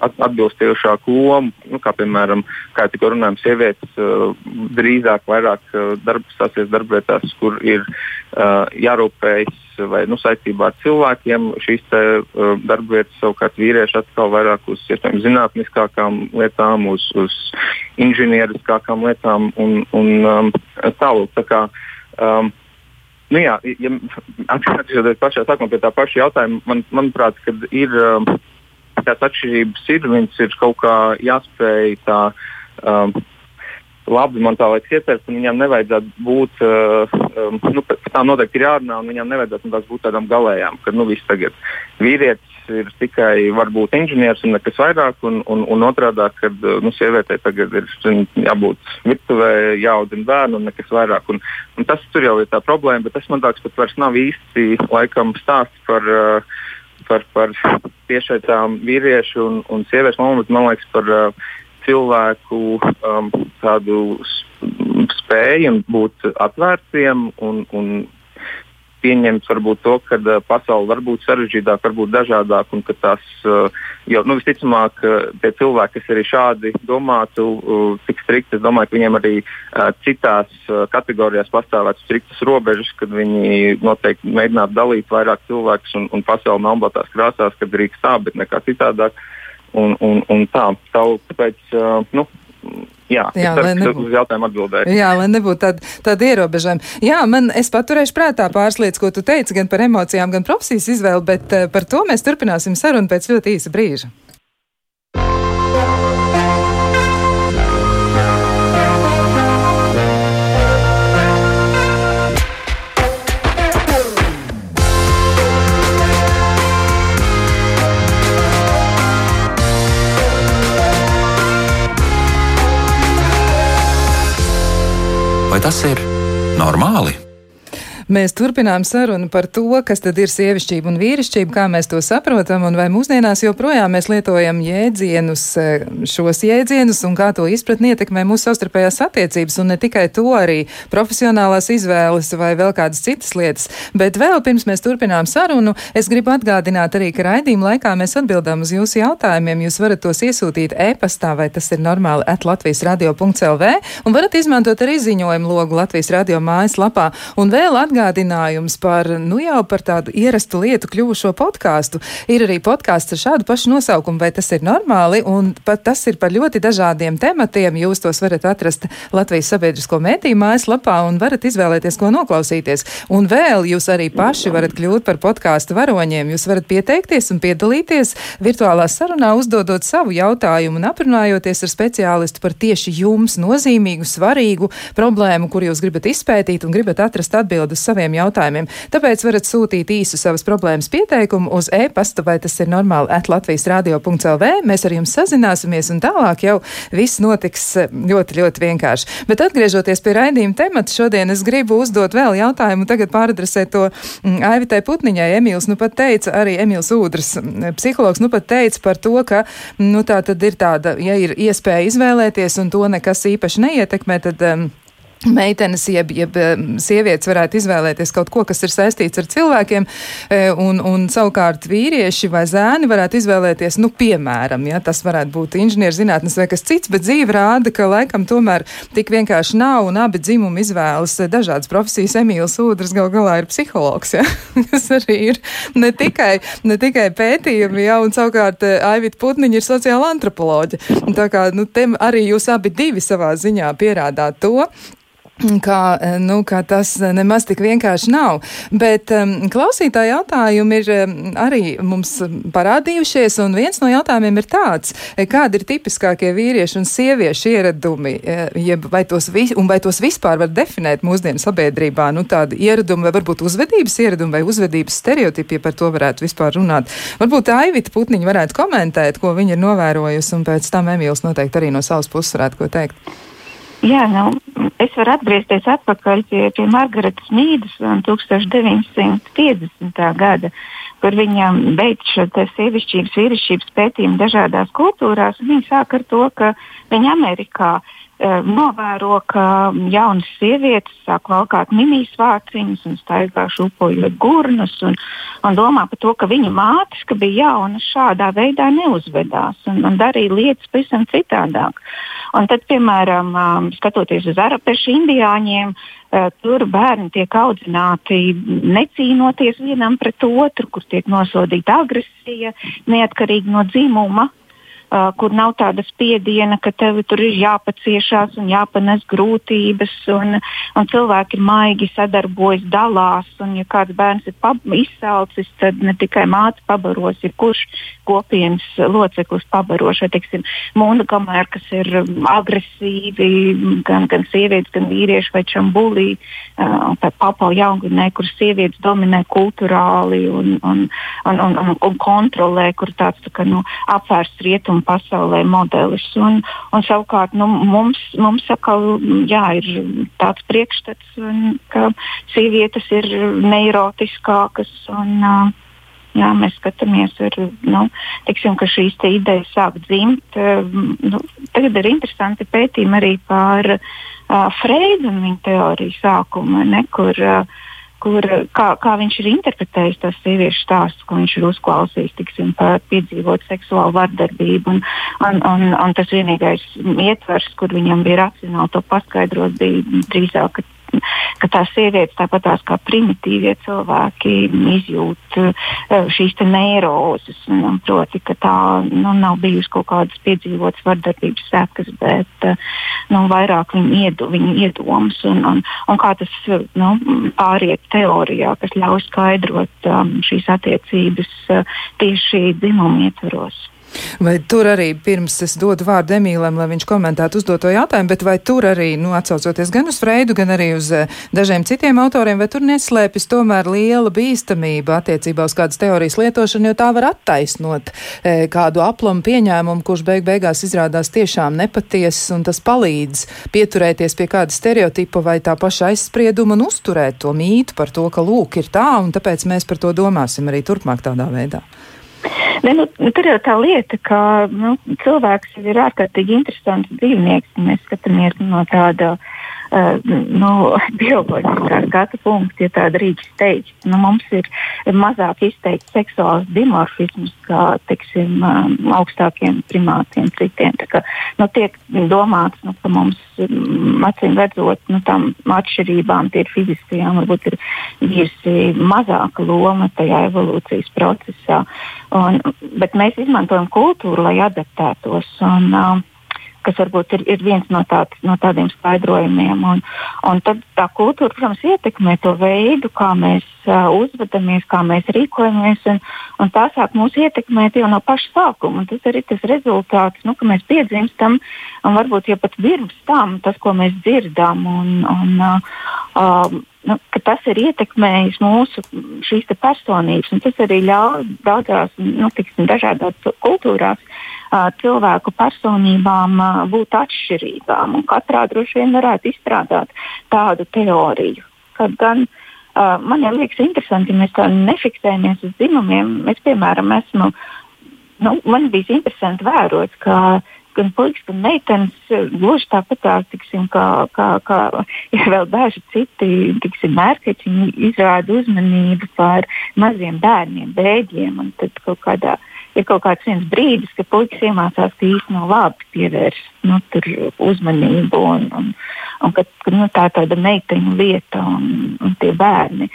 atbilstošāku lomu, nu, kā piemēram, kā tikko runājām, sievietes uh, drīzāk vairāk uh, darb, stāsies darbvietās, kur ir uh, jārūpējas vai nu, saistībā ar cilvēkiem. Šīs te, uh, darbvietas savukārt vīrieši atkal vairāk uz iespējams zinātniskākām lietām, uz, uz inženieriskākām lietām un, un um, tālāk. Tā kā, um, Nu jā, ja atgriežoties pašā sākumā pie tā paša jautājuma, man, manuprāt, ir um, tās atšķirības ir, viņas ir kaut kā jāspēj tā. Um, Labi, man tā liekas, ieteikt, un viņam nevajadzētu būt, uh, um, nu, par tām noteikti ir jārunā, un viņam nevajadzētu nu, būt tādām galējām, ka, nu, viss tagad vīrietis ir tikai varbūt inženieris un nekas vairāk, un, un, un otrādi, kad uh, nu, sievietei tagad ir jābūt virtuvē, jāaudzina bērnu un nekas vairāk. Un, un tas tur jau ir tā problēma, bet tas man liekas, pat vairs nav īsti laikam stāsts par. Uh, par, par tiešām vīriešu un, un sieviešu lomu, bet man liekas par uh, cilvēku um, tādu spēju būt atvērtiem un, un pieņemt varbūt to, ka uh, pasaule var būt sarežģītāka, varbūt dažādāka, un ka tās, uh, jo nu, visticamāk, uh, tie cilvēki, kas arī šādi domātu, tik strikti, es domāju, ka viņiem arī citās kategorijās pastāvētu striktas robežas, kad viņi noteikti mēģinātu dalīt vairāk cilvēkus un, un pasauli melnbaltās krāsās, kad drīkst tā, bet nekā citādāk. Un, un, un tā, tāpēc, uh, nu, Jā, jā lai nebūtu uz jautājumu atbildēt. Jā, lai nebūtu tāda, tāda ierobežojuma. Jā, man es paturēšu prātā pāris lietas, ko tu teici, gan par emocijām, gan profesijas izvēli, bet uh, par to mēs turpināsim sarunu pēc ļoti īsa brīža. Tas ir normāli? Mēs turpinām sarunu par to, kas tad ir sievišķība un vīrišķība, kā mēs to saprotam, un vai mūsdienās joprojām mēs lietojam jēdzienus, e, šos jēdzienus, un kā to izpratni ietekmē mūsu savstarpējās attiecības, un ne tikai to arī profesionālās izvēles vai vēl kādas citas lietas. Bet vēl pirms mēs turpinām sarunu, es gribu atgādināt arī, ka raidījuma laikā mēs atbildām uz jūsu jautājumiem. Jūs varat tos iesūtīt e-pastā, vai tas ir normāli at Latvijas radio.lv, un varat izmantot arī ziņojumu logu Latvijas radio mājaslapā. Un vēl atgādināt, atgādinājums par, nu jau par tādu ierastu lietu kļuvušo podkāstu. Ir arī podkāsts ar šādu pašu nosaukumu, vai tas ir normāli, un pat tas ir par ļoti dažādiem tematiem. Jūs tos varat atrast Latvijas sabiedrisko mētīju mājaslapā un varat izvēlēties, ko noklausīties. Un vēl jūs arī paši varat kļūt par podkāstu varoņiem. Jūs varat pieteikties un piedalīties virtuālā sarunā, uzdodot savu jautājumu un aprunājoties ar speciālistu par tieši jums nozīmīgu, svarīgu problēmu, kur jūs gribat izpētīt un gribat atrast atbildes saviem jautājumiem. Tāpēc varat sūtīt īsu savas problēmas pieteikumu uz e-pasta, vai tas ir normāli at Latvijas radio.lv. Mēs ar jums sazināsimies un tālāk jau viss notiks eh, ļoti, ļoti vienkārši. Bet atgriežoties pie raidījuma temata, šodien es gribu uzdot vēl jautājumu, tagad pāradresēt to mm, Aivitai Putniņai. Emīls nu pat teica, arī Emīls Ūdrs, mm, psihologs, nu pat teica par to, ka, nu tā tad ir tāda, ja ir iespēja izvēlēties un to nekas īpaši neietekmē, tad. Um, meitenes, jeb, jeb sievietes varētu izvēlēties kaut ko, kas ir saistīts ar cilvēkiem, e, un, un savukārt vīrieši vai zēni varētu izvēlēties, nu, piemēram, ja tas varētu būt inženierzinātnes vai kas cits, bet dzīve rāda, ka laikam tomēr tik vienkārši nav, un abi dzimumi izvēlas dažādas profesijas. Emīls Ūdrs gal galā ir psihologs, ja, kas arī ir ne tikai, ne tikai pētījumi, ja, un savukārt e, Aivita Putniņa ir sociāla antropoloģa. Tā kā, nu, te arī jūs abi divi savā ziņā pierādāt to, Kā, nu, kā tas nemaz tik vienkārši nav. Bet um, klausītāji jautājumi ir um, arī mums parādījušies, un viens no jautājumiem ir tāds, kādi ir tipiskākie vīriešu un sieviešu ieradumi, e, jeb vai tos, vi, vai tos vispār var definēt mūsdienu sabiedrībā, nu tādi ieradumi, vai varbūt uzvedības ieradumi vai uzvedības stereotipi, ja par to varētu vispār runāt. Varbūt Aivita Putniņa varētu komentēt, ko viņa ir novērojusi, un pēc tam Emīls noteikti arī no savas puses varētu ko teikt. Jā, nu, es varu atgriezties atpakaļ pie, pie Margaretas Mīdas 1950. gada, kur viņa beidz šo sievišķības, vīrišķības pētījumu dažādās kultūrās. Viņa sāk ar to, ka viņa Amerikā uh, novēro, ka jaunas sievietes sāk valkāt minisvārciņus un staigā šūpojot gurnus un, un domā par to, ka viņa mātes, ka bija jaunas, šādā veidā neuzvedās un, un darīja lietas pavisam citādāk. Un tad, piemēram, um, skatoties uz arabešu indiāņiem, uh, tur bērni tiek audzināti necīnoties vienam pret otru, kur tiek nosodīta agresija, neatkarīgi no dzimuma uh, kur nav tāda spiediena, ka tev tur ir jāpaciešās un jāpanes grūtības, un, un cilvēki maigi sadarbojas, dalās. Un, ja kāds bērns ir izsalcis, tad ne tikai māte pabaros, ir kurš kopienas loceklis pabarošs, vai teiksim, monogamēr, kas ir agresīvi, gan, gan sievietes, gan vīrieši vai čambulī, uh, papau jaungrinē, kur sievietes dominē kulturāli un, un, un, un, un, un kontrolē, kur tāds tā kā, nu, apvērsts rietumu pasaulē modelis. Un, un savukārt nu, mums, mums atkal, jā, ir tāds priekšstats, ka sievietes ir neirotiskākas. Un, Jā, mēs skatāmies, ir, nu, tiksim, ka šīs idejas sāk dzimt. Nu, tagad ir interesanti pētījumi arī par uh, Freidu un viņa teoriju sākumu, ne, kur uh, kur, kā, kā viņš ir interpretējis tos sieviešu stāstus, ko viņš ir uzklausījis, tiksim, par piedzīvot seksuālu vardarbību. Un, un, un, un tas vienīgais ietvers, kur viņam bija racionāli to paskaidrot, bija drīzāk ka tās sievietes, tāpat tās kā primitīvie cilvēki, izjūt uh, šīs neirozes. Un, proti, ka tā nu, nav bijusi kaut kādas piedzīvotas vardarbības sekas, bet uh, nu, vairāk viņa, iedu, viņa iedomas un, un, un kā tas nu, pāriet teorijā, kas ļauj skaidrot um, šīs attiecības uh, tieši dzimuma ietvaros. Vai tur arī pirms es dodu vārdu Emīlam, lai viņš komentētu uzdoto jautājumu, bet vai tur arī, nu, atsaucoties gan uz Freidu, gan arī uz uh, dažiem citiem autoriem, vai tur neslēpjas tomēr liela bīstamība attiecībā uz kādas teorijas lietošanu, jo tā var attaisnot e, kādu aplamu pieņēmumu, kurš beig beigās izrādās tiešām nepatiesas, un tas palīdz pieturēties pie kāda stereotipa vai tā paša aizsprieduma un uzturēt to mītu par to, ka lūk ir tā, un tāpēc mēs par to domāsim arī turpmāk tādā veidā. Ne, nu, tur jau tā lieta, ka nu, cilvēks ir ārkārtīgi interesants dzīvnieks. Mēs skatāmies no tāda uh, nu, bioloģiskā skatu punkta, ja tā drīkst teikt. Nu, mums ir mazāk izteikts seksuāls dimorfisms kā teiksim, um, augstākiem primātiem, citiem. Kā, nu, tiek domāts, nu, ka mums um, acīm redzot, nu, tam atšķirībām, tie ir fiziskajām, varbūt ir bijusi mazāka loma tajā evolūcijas procesā. Un, bet mēs izmantojam kultūru, lai adaptētos. Un, uh, kas varbūt ir, ir viens no, tād, no tādiem skaidrojumiem. Un, un tad tā kultūra, protams, ietekmē to veidu, kā mēs uh, uzvedamies, kā mēs rīkojamies. Un, un tā sāk mūs ietekmēt jau no paša sākuma. Un tas arī tas rezultāts, nu, ka mēs piedzimstam, un varbūt jau pat pirms tam tas, ko mēs dzirdam. Un, un, uh, uh, Nu, tas ir ietekmējis mūsu personības, un tas arī ļauj daudzās, nu, tiksim, dažādās kultūrās cilvēku personībām būt atšķirīgām. Katrā droši vien varētu izstrādāt tādu teoriju. Kad gan uh, man liekas interesanti, ja mēs tā nefiksējamies uz dzimumiem, es, piemēram, esmu, nu, man bija interesanti vērot, ka gan puikas, gan meitenes gluži tāpat tā, tiksim, kā, kā, kā ja vēl daži citi mērķi, izrāda uzmanību par maziem bērniem, bēgļiem. Tad kaut kādā ir kaut kāds viens brīdis, kad puikas iemācās, ka īstenībā labi pievērst nu, uzmanību, un, un, un ka, ka nu, tā ir tāda meiteņu lieta un, un tie bērni.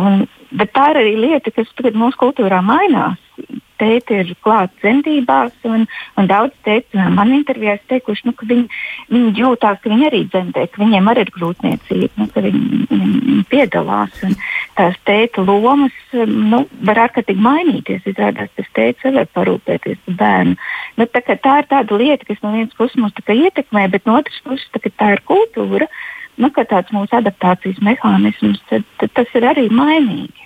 Un, bet tā ir arī lieta, kas tagad mūsu kultūrā mainās tēti ir klāts dzemdībās, un, un daudz tēti man intervijās teikuši, nu, ka viņi, viņi jūtās, ka viņi arī dzemdē, ka viņiem arī ir grūtniecība, nu, ka viņi, viņi, piedalās. Tās tēta lomas nu, var ārkārtīgi mainīties. Izrādās, tas tēta var parūpēties par bērnu. Bet, tā, tā ir tāda lieta, kas no vienas puses mūs ietekmē, bet no otras puses tā, tā ir kultūra. Nu, tāds mūsu adaptācijas mehānisms, tad, tad tas ir arī mainīgi.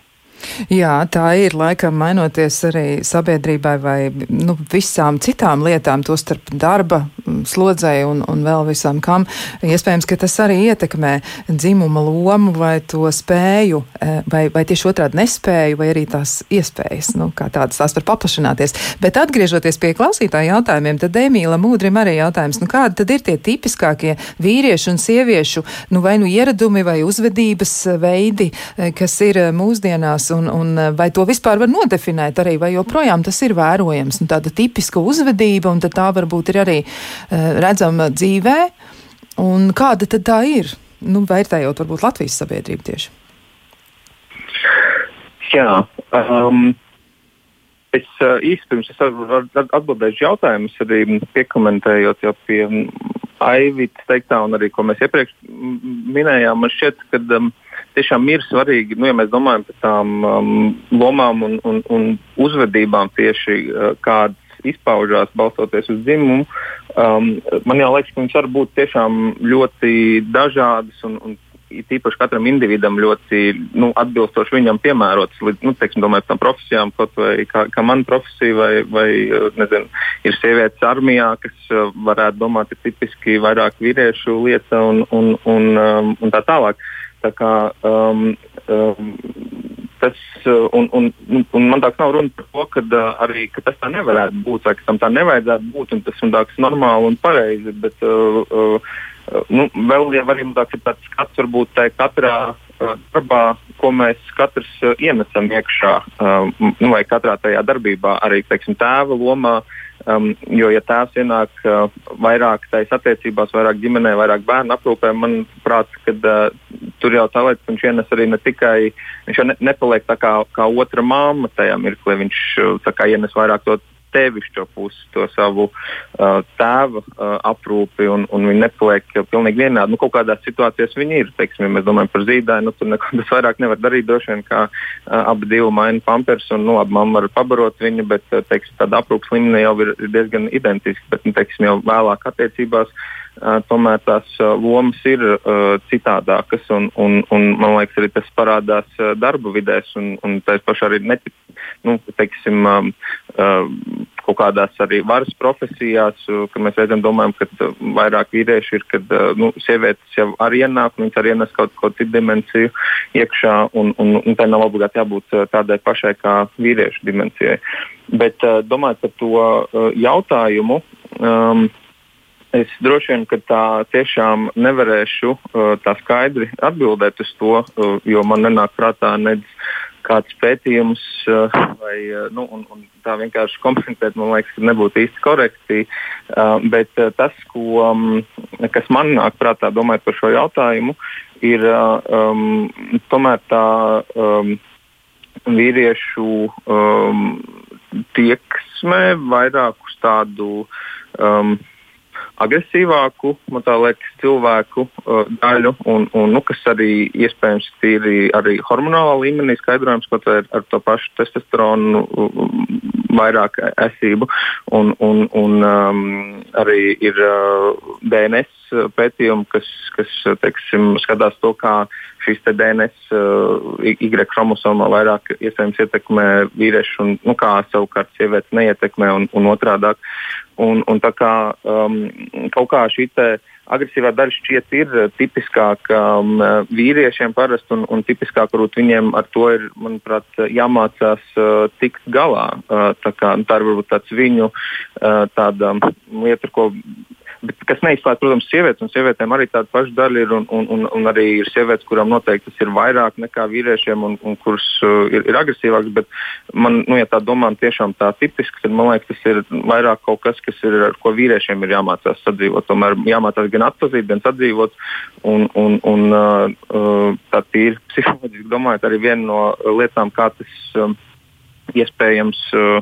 Jā, tā ir laikam mainoties arī sabiedrībai vai nu, visām citām lietām, tostarp darba mm, slodzei un, un vēl visam kam. Iespējams, ka tas arī ietekmē dzimuma lomu vai to spēju, eh, vai, vai tieši otrādi nespēju, vai arī tās iespējas, nu, kā tādas tās var paplašināties. Bet atgriežoties pie klausītāju jautājumiem, tad Emīla Mūdrim arī jautājums, nu kādi tad ir tie tipiskākie vīriešu un sieviešu, nu vai nu ieradumi vai uzvedības veidi, eh, kas ir eh, mūsdienās un, un eh, vai to vispār var nodefinēt arī, vai joprojām tas ir vērojams. Nu, tāda tipiska uzvedība, un tā varbūt ir arī uh, redzama dzīvē. Un kāda tad tā ir? Nu, vērtējot varbūt Latvijas sabiedrību tieši. Jā, um, es uh, īsti pirms es atbildēšu jautājumus, arī piekomentējot jau pie Aivita teiktā un arī, ko mēs iepriekš minējām, man šķiet, ka um, tiešām ir svarīgi, nu, ja mēs domājam par tām um, lomām un, un, un uzvedībām tieši uh, kādas izpaužās balstoties uz dzimumu. Um, man jau liekas, ka viņas var būt tiešām ļoti dažādas un, un īpaši katram individam ļoti nu, atbilstoši viņam piemērotas. Nu, teiksim, domājot par profesijām, kaut vai kā, kā mana profesija, vai, vai nezinu, ir sievietes armijā, kas uh, varētu domāt, ir tipiski vairāk vīriešu lieta un, un, un, um, un tā tālāk. Tā kā, um, um, tas, uh, un, un, un man tāds nav runa par to, ka, uh, arī, ka tas tā nevarētu būt, vai ka tam tā nevajadzētu būt, un tas ir tāds normāli un pareizi. Bet, uh, uh, nu, vēl jau arī tāds tāds skats varbūt tā katrā uh, darbā, ko mēs katrs uh, ienesam iekšā, uh, nu, vai katrā tajā darbībā, arī teiksim, tēva lomā. Uh, Um, jo, ja tēvs ienāk uh, vairāk tādas attiecībās, vairāk ģimenē, vairāk bērnu aprūpē, manuprāt, kad, uh, tur jau tā lieta, ka viņš ienes arī ne tikai, viņš jau ne, nepaliek tā kā, kā otra mamma tajā mirklī, viņš uh, kā, ienes vairāk to tevišķo pusi, to savu uh, tēva uh, aprūpi, un, un viņi nepaliek uh, pilnīgi vienādi. Nu, kaut kādās situācijās viņi ir. Teiksim, ja mēs domājam par zīdaiņu, nu, tur neko vairāk nevar darīt. Droši vien, kā uh, abi divi maina pampers, un nu, labi, mamma var pabarot viņu, bet uh, teiksim, tāda aprūpas līmenī jau ir, ir diezgan identiska. Bet, nu, teiksim, jau vēlāk attiecībās uh, tomēr tās lomas ir uh, citādākas, un, un, un man liekas, arī tas parādās uh, darba vidēs, un, un tā pašā arī netip, nu, teiksim, um, uh, kaut kādās arī varas profesijās, ka mēs reizēm domājam, ka vairāk vīrieši ir, kad nu, sievietes jau arī ienāk, viņas arī ienes kaut ko citu dimensiju iekšā, un, un, un tai nav obligāti jābūt tādai pašai kā vīriešu dimensijai. Bet domājot par to jautājumu. Um, Es droši vien, ka tā tiešām nevarēšu uh, tā skaidri atbildēt uz to, uh, jo man nenāk prātā nedz kāds pētījums, uh, vai nu, un, un tā vienkārši komentēt, man liekas, ka nebūtu īsti korekti. Bet tas, ko, um, kas man nāk prātā, domājot par šo jautājumu, ir um, tomēr tā um, vīriešu um, tieksme vairāk uz tādu. Um, agresīvāku, man liekas, cilvēku uh, daļu, un, un, nu, kas arī iespējams ir arī hormonālā līmenī skaidrojams, kaut ar, ar to pašu testosteronu vairāk esību. Un, un, un um, arī ir uh, DNS pētījumi, kas, kas teiksim, skatās to, kā šīs DNS uh, Y chromosomā vairāk iespējams ietekmē vīriešu, un nu, kā savukārt sievietes neietekmē un, un otrādāk. Un, un tā kā um, kaut kā šī agresīvā daļa šķiet ir tipiskāka um, vīriešiem parasti, un, un tipiskāk varbūt viņiem ar to ir, manuprāt, jāmācās uh, tikt galā. Uh, tā, kā, nu, tā ir varbūt tāds viņu uh, tāda lieta, ko Bet, kas neizslēdz, protams, sievietes, un sievietēm arī tāda paša daļa ir, un, un, un, un arī ir sievietes, kurām noteikti tas ir vairāk nekā vīriešiem, un, un kuras uh, ir, ir agresīvākas. Bet man, nu, ja tā domā tiešām tā tipiski, tad man liekas, tas ir vairāk kaut kas, kas ir, ar ko vīriešiem ir jāmācās sadzīvot. Tomēr jāmācās gan atpazīt, gan sadzīvot. Un, un, un, uh, uh tā ir psiholoģiski domājot, arī viena no lietām, kā tas. Um, iespējams uh,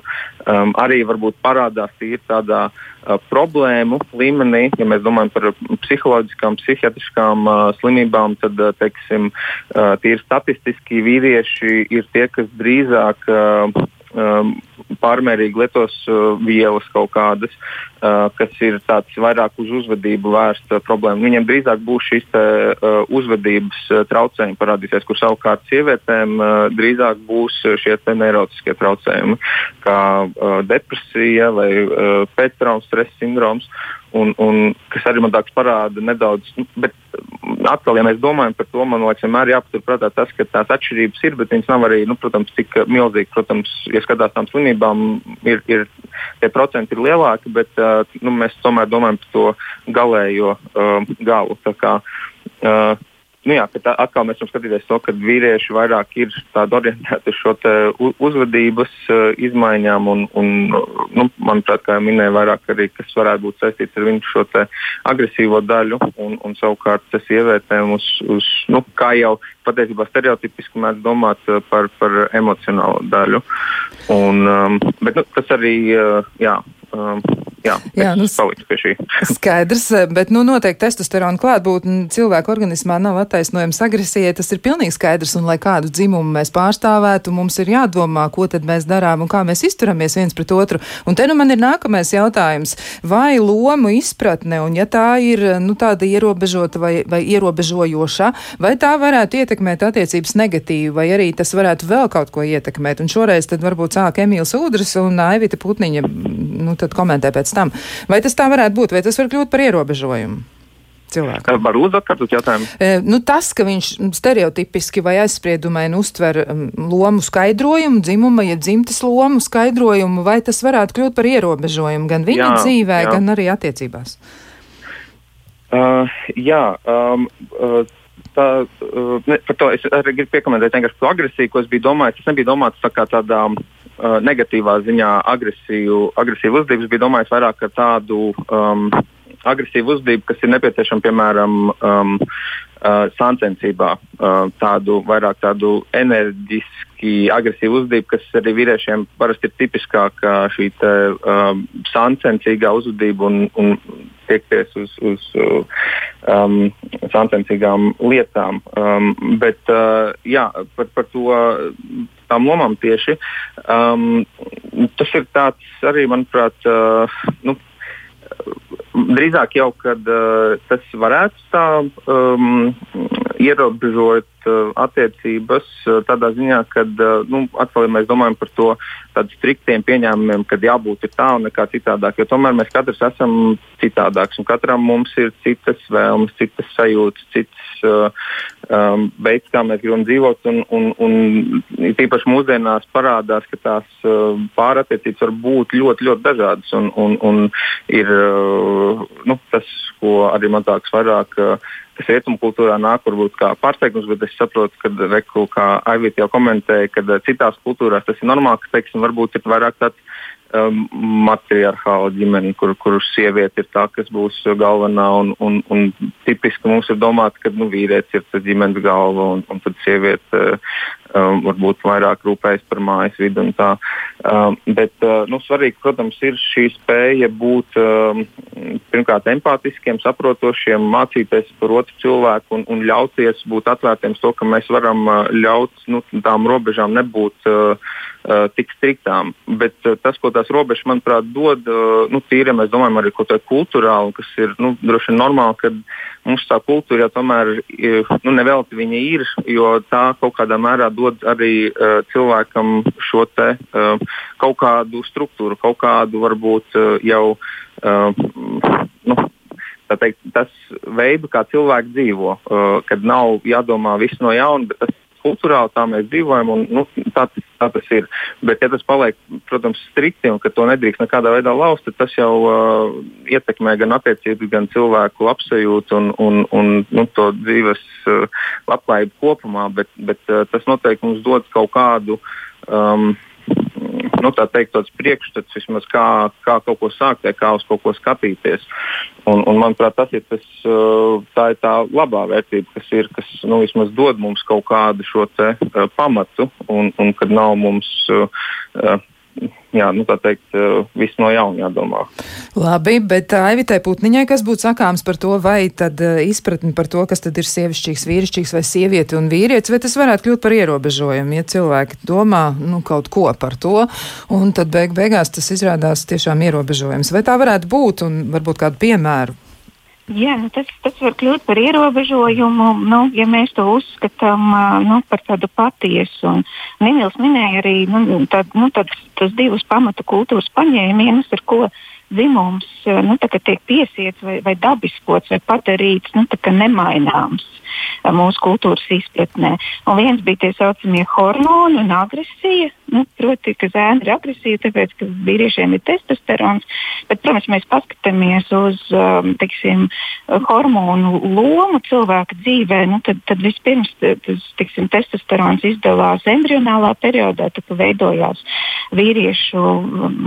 um, arī parādās tādā uh, problēmu līmenī. Ja mēs domājam par psiholoģiskām, psihiatriskām uh, slimībām, tad uh, teiksim, uh, tīri statistiski vīrieši ir tie, kas drīzāk uh, um, pārmērīgi lietos uh, vielas kaut kādas, uh, kas ir vairāk uz uzvedību vērsta problēma. Viņiem drīzāk būs šīs te, uh, uzvedības uh, traucējumi parādīsies, kur savukārt sievietēm uh, drīzāk būs šie neirotiskie traucējumi, kā uh, depresija vai uh, pēctraumas stresa sindroms un, un kas arī man tāds parāda nedaudz. Nu, bet atkal, ja mēs domājam par to, man liekas, vienmēr jāpaturprātā tas, ka tās atšķirības ir, bet viņas nav arī, nu, protams, tik milzīgas. Protams, ja skatās tām slimībām, ir, ir tie procenti ir lielāki, bet uh, nu, mēs tomēr domājam par to galējo uh, galu. Tā kā, uh, nu jā, tā, atkal mēs varam skatīties to, ka vīrieši vairāk ir orientēti uz šo uzvedības uh, izmaiņām, un, un nu, manuprāt, kā jau minēju, vairāk arī kas varētu būt saistīts ar viņu šo agresīvo daļu, un, un savukārt tas ievērtējums uz, uz nu, kā jau patiesībā stereotipiski mēs domāt uh, par, par emocionālo daļu. Un, um, bet nu, tas arī, uh, jā. Um, jā, jā nu, palikšu pie šī. Skaidrs, bet nu, noteikti testosterona klātbūtne cilvēka organismā nav attaisnojams agresijai. Tas ir pilnīgi skaidrs, un lai kādu dzimumu mēs pārstāvētu, mums ir jādomā, ko tad mēs darām un kā mēs izturamies viens pret otru. Un te nu man ir nākamais jautājums. Vai lomu izpratne, un ja tā ir nu, tāda ierobežota vai, vai ierobežojoša, vai tā varētu ietekmēt attiecības negatīvi, vai arī tas varētu vēl kaut ko ietekmēt? Un šoreiz tad varbūt sāk Emīls Udrs un Aivita Putniņa nu, komentē pēc tam. Vai tas tā varētu būt, vai tas var kļūt par ierobežojumu? cilvēkam. Var uzdot kādu jautājumu? E, nu, tas, ka viņš stereotipiski vai aizspriedumaini uztver um, lomu skaidrojumu, dzimuma, ja dzimtas lomu skaidrojumu, vai tas varētu kļūt par ierobežojumu gan viņa jā, dzīvē, jā. gan arī attiecībās? Uh, jā. Um, uh, tā, uh, ne, par to es arī gribu piekomentēt vienkārši par agresiju, ko es biju domājis. Tas nebija domāts tā kā tādā uh, negatīvā ziņā agresiju, agresīvu uzvedību. Es biju domājis vairāk par tādu um, agresīvu uzvedību, kas ir nepieciešama piemēram um, uh, sāncensībā, uh, tādu vairāk tādu enerģiski agresīvu uzvedību, kas arī vīriešiem parasti ir tipiskāka šī te, uh, sāncensīgā uzvedība un, un tiekties uz, uz um, sāncensīgām lietām. Um, bet uh, jā, par, par to tām lomām tieši. Um, tas ir tāds arī, manuprāt, uh, nu, drīzāk jau, kad uh, tas varētu tā um, ierobežot uh, attiecības uh, tādā ziņā, ka, uh, nu, atkal, ja mēs domājam par to tādiem striktiem pieņēmumiem, kad jābūt tā un nekā citādāk, jo tomēr mēs katrs esam citādāks un katram mums ir citas vēlmes, citas sajūtas, cits uh, um, veids, kā mēs gribam dzīvot. Un, un, un tīpaši mūsdienās parādās, ka tās uh, pārattiecības var būt ļoti, ļoti dažādas. Un, un, un ir uh, nu, tas, ko arī man tāks vairāk. Kas rietumu kultūrā nāk varbūt kā pārsteigums, bet es saprotu, ka Reku, kā Aivita jau komentēja, ka citās kultūrās tas ir normāli, ka, teiksim, varbūt ir vairāk tāds um, matriarchāla ģimene, kur, kur sieviete ir tā, kas būs galvenā. Un, un, un tipiski mums ir domāts, ka nu, vīrietis ir ģimenes galva, un, un tad sieviete um, varbūt vairāk rūpējas par mājas vidi. Um, bet uh, nu, svarīgi, protams, ir šī spēja būt um, pirmkārt empātiskiem, saprotošiem, mācīties par otru cilvēku un, un ļauties būt atvērtiem to, ka mēs varam uh, ļaut nu, tām robežām nebūt. Uh, tik striktām. Bet uh, tas, ko tās robežas, manuprāt, dod, uh, nu, tīri, mēs domājam arī kaut kā kultūrāli, kas ir nu, droši vien normāli, ka mums tā kultūra jau tomēr nu, nevelti viņa ir, jo tā kaut kādā mērā dod arī uh, cilvēkam šo te uh, kaut kādu struktūru, kaut kādu varbūt uh, jau. Uh, nu, Teikt, tas veids, kā cilvēki dzīvo, uh, kad nav jādomā viss no jauna, bet tas kultūrāli tā mēs dzīvojam, un nu, tā, tā tas ir. Bet, ja tas paliek, protams, strikti un ka to nedrīkst nekādā veidā lauzt, tad tas jau uh, ietekmē gan attiecības, gan cilvēku labsajūtu un, un, un nu, to dzīves uh, labklājību kopumā, bet, bet uh, tas noteikti mums dod kaut kādu. Um, nu, teikt, tāds priekšstats, vismaz kā, kā kaut ko sākt, kā uz kaut ko skatīties. Un, un, manuprāt, tas ir tas, uh, tā ir tā labā vērtība, kas ir, kas nu, vismaz dod mums kaut kādu šo te, uh, pamatu, un, un kad nav mums. Uh, uh jā, nu, tā teikt, eh, viss no jauna jādomā. Labi, bet Aivitai Putniņai, kas būtu sakāms par to, vai tad eh, izpratni par to, kas tad ir sievišķīgs, vīrišķīgs vai sieviete un vīrietis, vai tas varētu kļūt par ierobežojumu, ja cilvēki domā, nu, kaut ko par to, un tad beig beigās tas izrādās tiešām ierobežojums. Vai tā varētu būt, un varbūt kādu piemēru Jā, tas, tas var kļūt par ierobežojumu, nu, ja mēs to uzskatām nu, par tādu patiesu. Un Nīls minēja arī nu, tad, nu, tad, tas divus pamatu kultūras paņēmienus, ar ko dzimums nu, tiek piesiets vai, vai dabiskots vai padarīts nu, nemaināms mūsu kultūras izpratnē. Un viens bija tie saucamie hormoni un agresija. Nu, proti, ka zēna ir agresīva, tāpēc, ka vīriešiem ir testosterons. Bet, protams, mēs paskatāmies uz um, teiksim, hormonu lomu cilvēka dzīvē. Nu, tad, tad vispirms tas teiksim, testosterons izdalās embrionālā periodā, tad veidojās vīriešu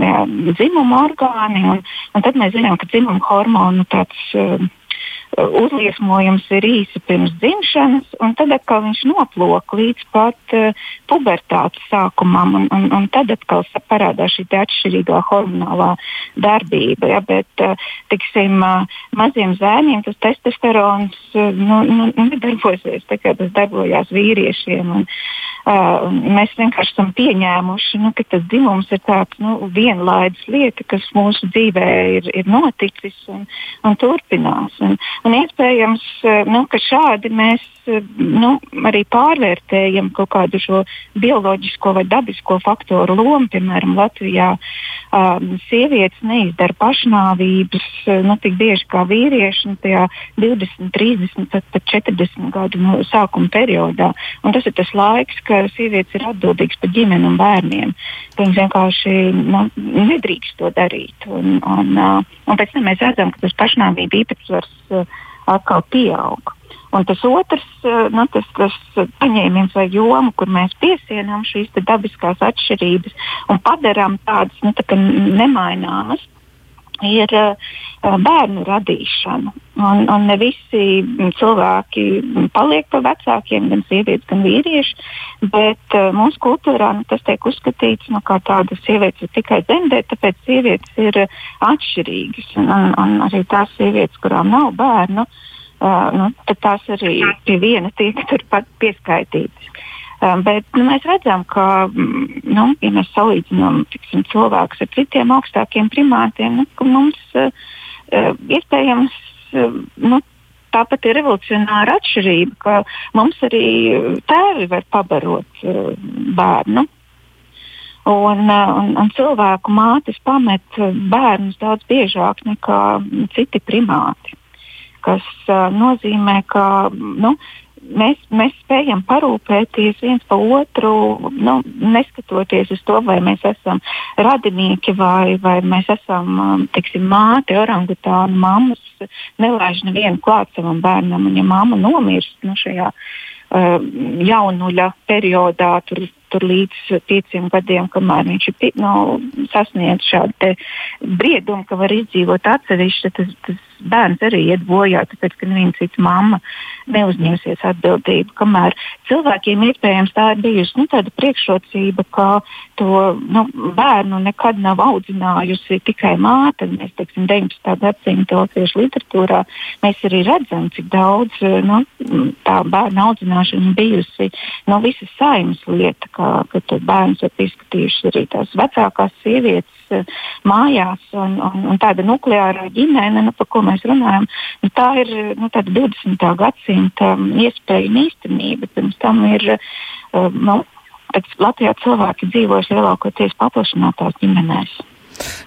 jā, dzimuma orgāni. Un, un tad mēs zinām, ka dzimuma hormonu tāds. Um, uzliesmojums ir īsi pirms dzimšanas, un tad atkal viņš noplūk līdz pat uh, pubertātes sākumam, un, un, un tad atkal parādās šī atšķirīgā hormonālā darbība. Ja, bet, uh, tiksim, uh, maziem zēniem tas testosterons uh, nu, nu, nedarbosies tā kā tas darbojās vīriešiem. Un, Uh, mēs vienkārši esam pieņēmuši, nu, ka tas dzimums ir tāds nu, vienlaidis lieta, kas mūsu dzīvē ir, ir noticis un, un turpinās. Un, un iespējams, nu, ka šādi mēs nu, arī pārvērtējam kaut kādu šo bioloģisko vai dabisko faktoru lomu. Piemēram, Latvijā um, sievietes neizdara pašnāvības nu, tik bieži kā vīrieši nu, tajā 20, 30, pat, pat 40 gadu nu, sākuma periodā. Un tas ir tas laiks, ka sievietes ir atbildīgas par ģimeni un bērniem. Viņas vienkārši nu, nedrīkst to darīt. Un, un, uh, un pēc tam mēs redzam, ka tas pašnāvību īpatsvars uh, atkal pieaug. Un tas otrs, uh, nu, tas, tas paņēmiens vai joma, kur mēs piesienām šīs dabiskās atšķirības un padarām tādas nu, tā nemaināmas, ir uh, bērnu radīšana. Un, un ne visi cilvēki paliek par vecākiem, gan sievietes, gan vīrieši. Bet uh, mūsu kultūrā nu, tas tiek uzskatīts nu, kā tāda sievietes ir tikai dzemdēt, tāpēc sievietes ir atšķirīgas. Un, un, un arī tās sievietes, kurām nav bērnu, uh, nu, tās arī pie viena tiek turpat pieskaitītas. Um, bet nu, mēs redzam, ka, mm, nu, ja mēs salīdzinām tiksim, cilvēkus ar citiem augstākiem primātiem, nu, mums uh, uh, iespējams uh, nu, tāpat ir revolucionāra atšķirība, ka mums arī tēvi var pabarot uh, bērnu. Un, uh, un, un cilvēku mātes pamet bērnus daudz biežāk nekā citi primāti. Uh, nozīmē, ka nu, mēs, mēs spējam parūpēties viens par otru, nu, neskatoties uz to, vai mēs esam radinieki vai, vai mēs esam tiksim, māte, orangutāna, mammas. Nelaiž nevienu klāt savam bērnam, un ja mamma nomirst nu, šajā uh, jaunuļa periodā, tur tur līdz pieciem gadiem, kamēr viņš ir nu, sasniedzis šādu briedumu, ka var izdzīvot atsevišķi, tas, tas bērns arī iet bojā, tāpēc ka neviena cita mamma neuzņemsies atbildību. Kamēr cilvēkiem iespējams tā ir bijusi nu, tāda priekšrocība, ka to nu, bērnu nekad nav audzinājusi tikai māte. Mēs teiksim, 19. gadsimta latviešu literatūrā mēs arī redzam, cik daudz nu, tā bērnu audzināšana bijusi no visas saimas lieta ka, ka bērns ir izskatījuši arī tās vecākās sievietes mājās. Un, un, un tāda nukleāra ģimene, nu, par ko mēs runājam, nu, tā ir nu, 20. gadsimta iespēja un īstenība. Pirms tam ir. Uh, nu, Latvijā cilvēki dzīvojuši lielākoties paplašinātās ģimenēs.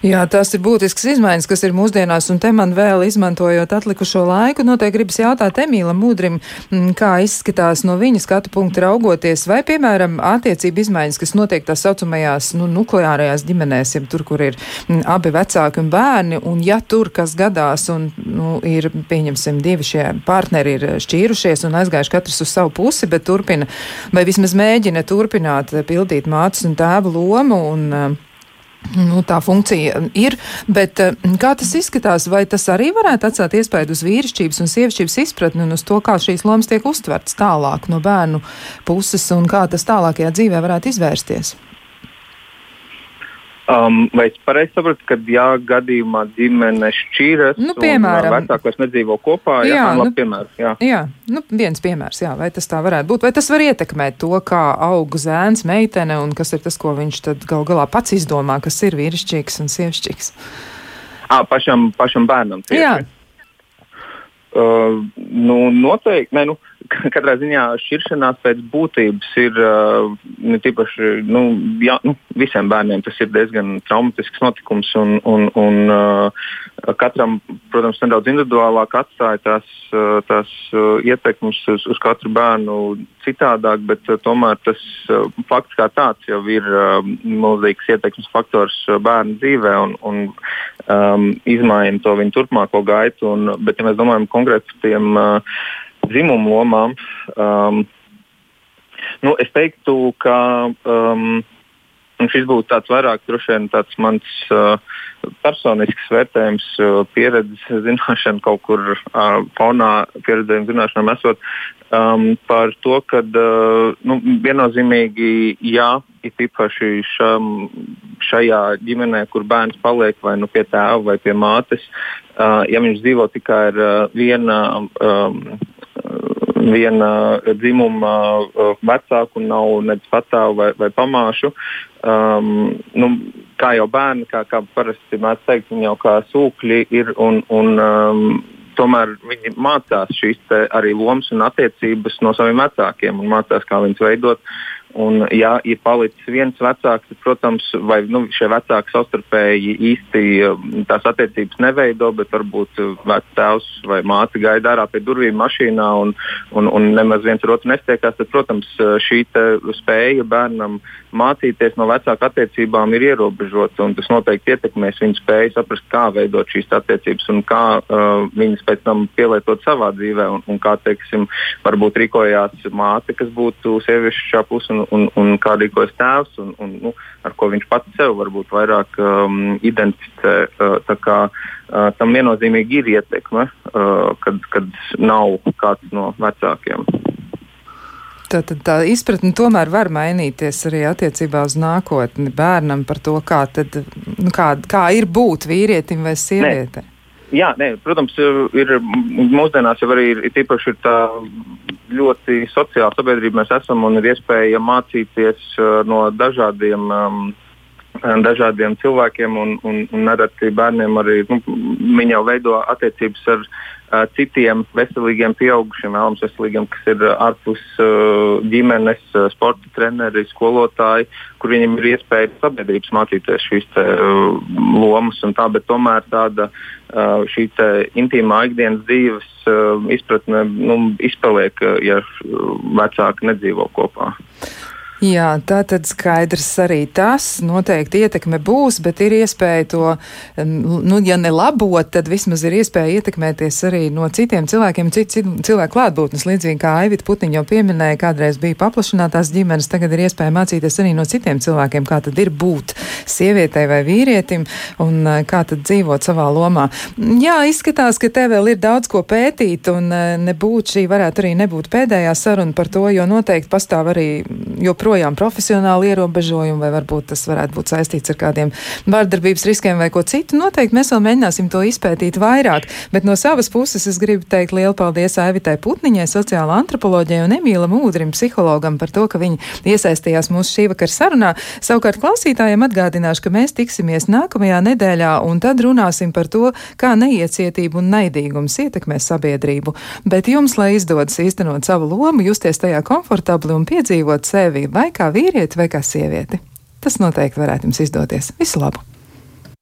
Jā, tas ir būtisks izmaiņas, kas ir mūsdienās, un te man vēl izmantojot atlikušo laiku, noteikti gribas jautāt Emīlam Mūdrim, mm, kā izskatās no viņa skatu punkta raugoties, vai, piemēram, attiecību izmaiņas, kas notiek tā saucamajās nu, nukleārajās ģimenēs, ja tur, kur ir mm, abi vecāki un bērni, un ja tur kas gadās un nu, ir, pieņemsim, divi šie partneri ir šķīrušies un aizgājuši katrs uz savu pusi, bet turpina, vai vismaz mēģina turpināt pildīt mātes un tēva lomu un Nu, tā funkcija ir, bet eh, kā tas izskatās, vai tas arī varētu atstāt iespēju uz vīrišķības un sievišķības izpratni un uz to, kā šīs lomas tiek uztverts tālāk no bērnu puses un kā tas tālākajā dzīvē varētu izvērsties? Um, vai es pareizi saprotu, ka, ja gadījumā ģimene šķīras, nu, piemēram, un vecākos nedzīvo kopā, jā, jā, nu, piemērs, jā. jā nu, viens piemērs, jā, vai tas tā varētu būt, vai tas var ietekmēt to, kā aug zēns, meitene, un kas ir tas, ko viņš tad gal galā pats izdomā, kas ir vīrišķīgs un sievišķīgs? À, pašam, pašam bērnam. Tieši. Jā. Uh, nu, noteikti. Ne, nu, katrā ziņā šķiršanās pēc būtības ir uh, ne tīpaši nu, jā, nu, visiem bērniem. Tas ir diezgan traumatisks notikums. Un, un, un, uh, katram, protams, nedaudz individuālāk atstāja tās, uh, tās uh, ietekmes uz, uz katru bērnu citādāk, bet uh, tomēr tas uh, fakts kā tāds jau ir uh, milzīgs ietekmes faktors uh, bērnu dzīvē un, un um, izmaina to viņu turpmāko gaitu. Un, bet, ja mēs domājam konkrēti par tiem uh, dzimumu lomām. Um, nu, es teiktu, ka um, šis būtu tāds vairāk vien, tāds mans uh, personisks vērtējums, pieredzes zināšana kaut kur uh, fonā, pieredzējuma zināšanām esot um, par to, ka uh, nu, viennozīmīgi jā, ir īpaši šam, šajā ģimenē, kur bērns paliek vai nu pie tēva vai pie mātes, uh, ja viņš dzīvo tikai ar uh, viena. Um, viena dzimuma uh, vecāku, nav nedz patāvu vai, vai pamāšu. Um, nu, kā jau bērni, kā, kā parasti mēs teikt, viņi jau kā sūkļi ir un, un um, tomēr viņi mācās šīs arī lomas un attiecības no saviem vecākiem un mācās, kā viņas veidot. Un, ja ir palicis viens vecāks, tad, protams, vai nu, šie vecāki savstarpēji īsti um, tās attiecības neveido, bet varbūt vecāks vai māte gaida ārā pie durvīm mašīnā un, un, un nemaz viens ar otru nestiekās, tad, protams, šī spēja bērnam mācīties no vecāku attiecībām ir ierobežota. Tas noteikti ietekmēs viņa spēju saprast, kā veidot šīs attiecības un kā uh, viņas pēc tam pielietot savā dzīvē. Un, un kā, teiksim, varbūt rīkojās māte, kas būtu sieviešu šā pusē, un, un, un kā rīkojas tēvs, un, un nu, ar ko viņš pats sev varbūt vairāk um, identificē. Uh, kā, uh, tam viennozīmīgi ir ietekme, uh, kad, kad nav kāds no vecākiem. Tā, tā, tā izpratne tomēr var mainīties arī attiecībā uz nākotni bērnam par to, kā, tad, nu, kā, kā ir būt vīrietim vai sievietei. Jā, nē, protams, ir mūsdienās jau arī ir, tīpaši ir tā ļoti sociāla sabiedrība mēs esam un ir iespēja mācīties uh, no dažādiem. Um, dažādiem cilvēkiem, un, un, un nereti bērniem arī nu, viņi jau veido attiecības ar uh, citiem veselīgiem pieaugušiem, vēlams, veselīgiem, kas ir ārpus uh, ģimenes, uh, sporta treneri, skolotāji, kur viņiem ir iespēja sabiedrības mācīties šīs te, uh, lomas un tā, bet tomēr tāda uh, šī intīmā ikdienas dzīves uh, izpratne nu, izpaliek, ja vecāki nedzīvo kopā. Jā, tā tad skaidrs arī tas. Noteikti ietekme būs, bet ir iespēja to, nu, ja nelabot, tad vismaz ir iespēja ietekmēties arī no citiem cilvēkiem, citu cilvēku klātbūtnes. Līdzīgi kā Aivita Putiņa jau pieminēja, kādreiz bija paplašinātās ģimenes, tagad ir iespēja mācīties arī no citiem cilvēkiem, kā tad ir būt sievietei vai vīrietim un eh, kā tad dzīvot savā lomā. Jā, izskatās, ka te vēl ir daudz ko pētīt un eh, nebūt šī varētu arī nebūt pēdējā saruna par to, jo noteikti pastāv arī joprojām joprojām profesionāli ierobežojumi, vai varbūt tas varētu būt saistīts ar kādiem vārdarbības riskiem vai ko citu. Noteikti mēs vēl mēģināsim to izpētīt vairāk, bet no savas puses es gribu teikt lielu paldies Aivitai Putniņai, sociāla antropoloģijai un Emīlam Ūdrim, psihologam par to, ka viņi iesaistījās mūsu šī vakara sarunā. Savukārt klausītājiem atgādināšu, ka mēs tiksimies nākamajā nedēļā un tad runāsim par to, kā neiecietība un naidīgums ietekmē sabiedrību. Bet jums, lai izdodas īstenot savu lomu, justies tajā komfortabli un piedzīvot sevi vai kā vīrieti, vai kā sievieti. Tas noteikti varētu jums izdoties. Visu labu!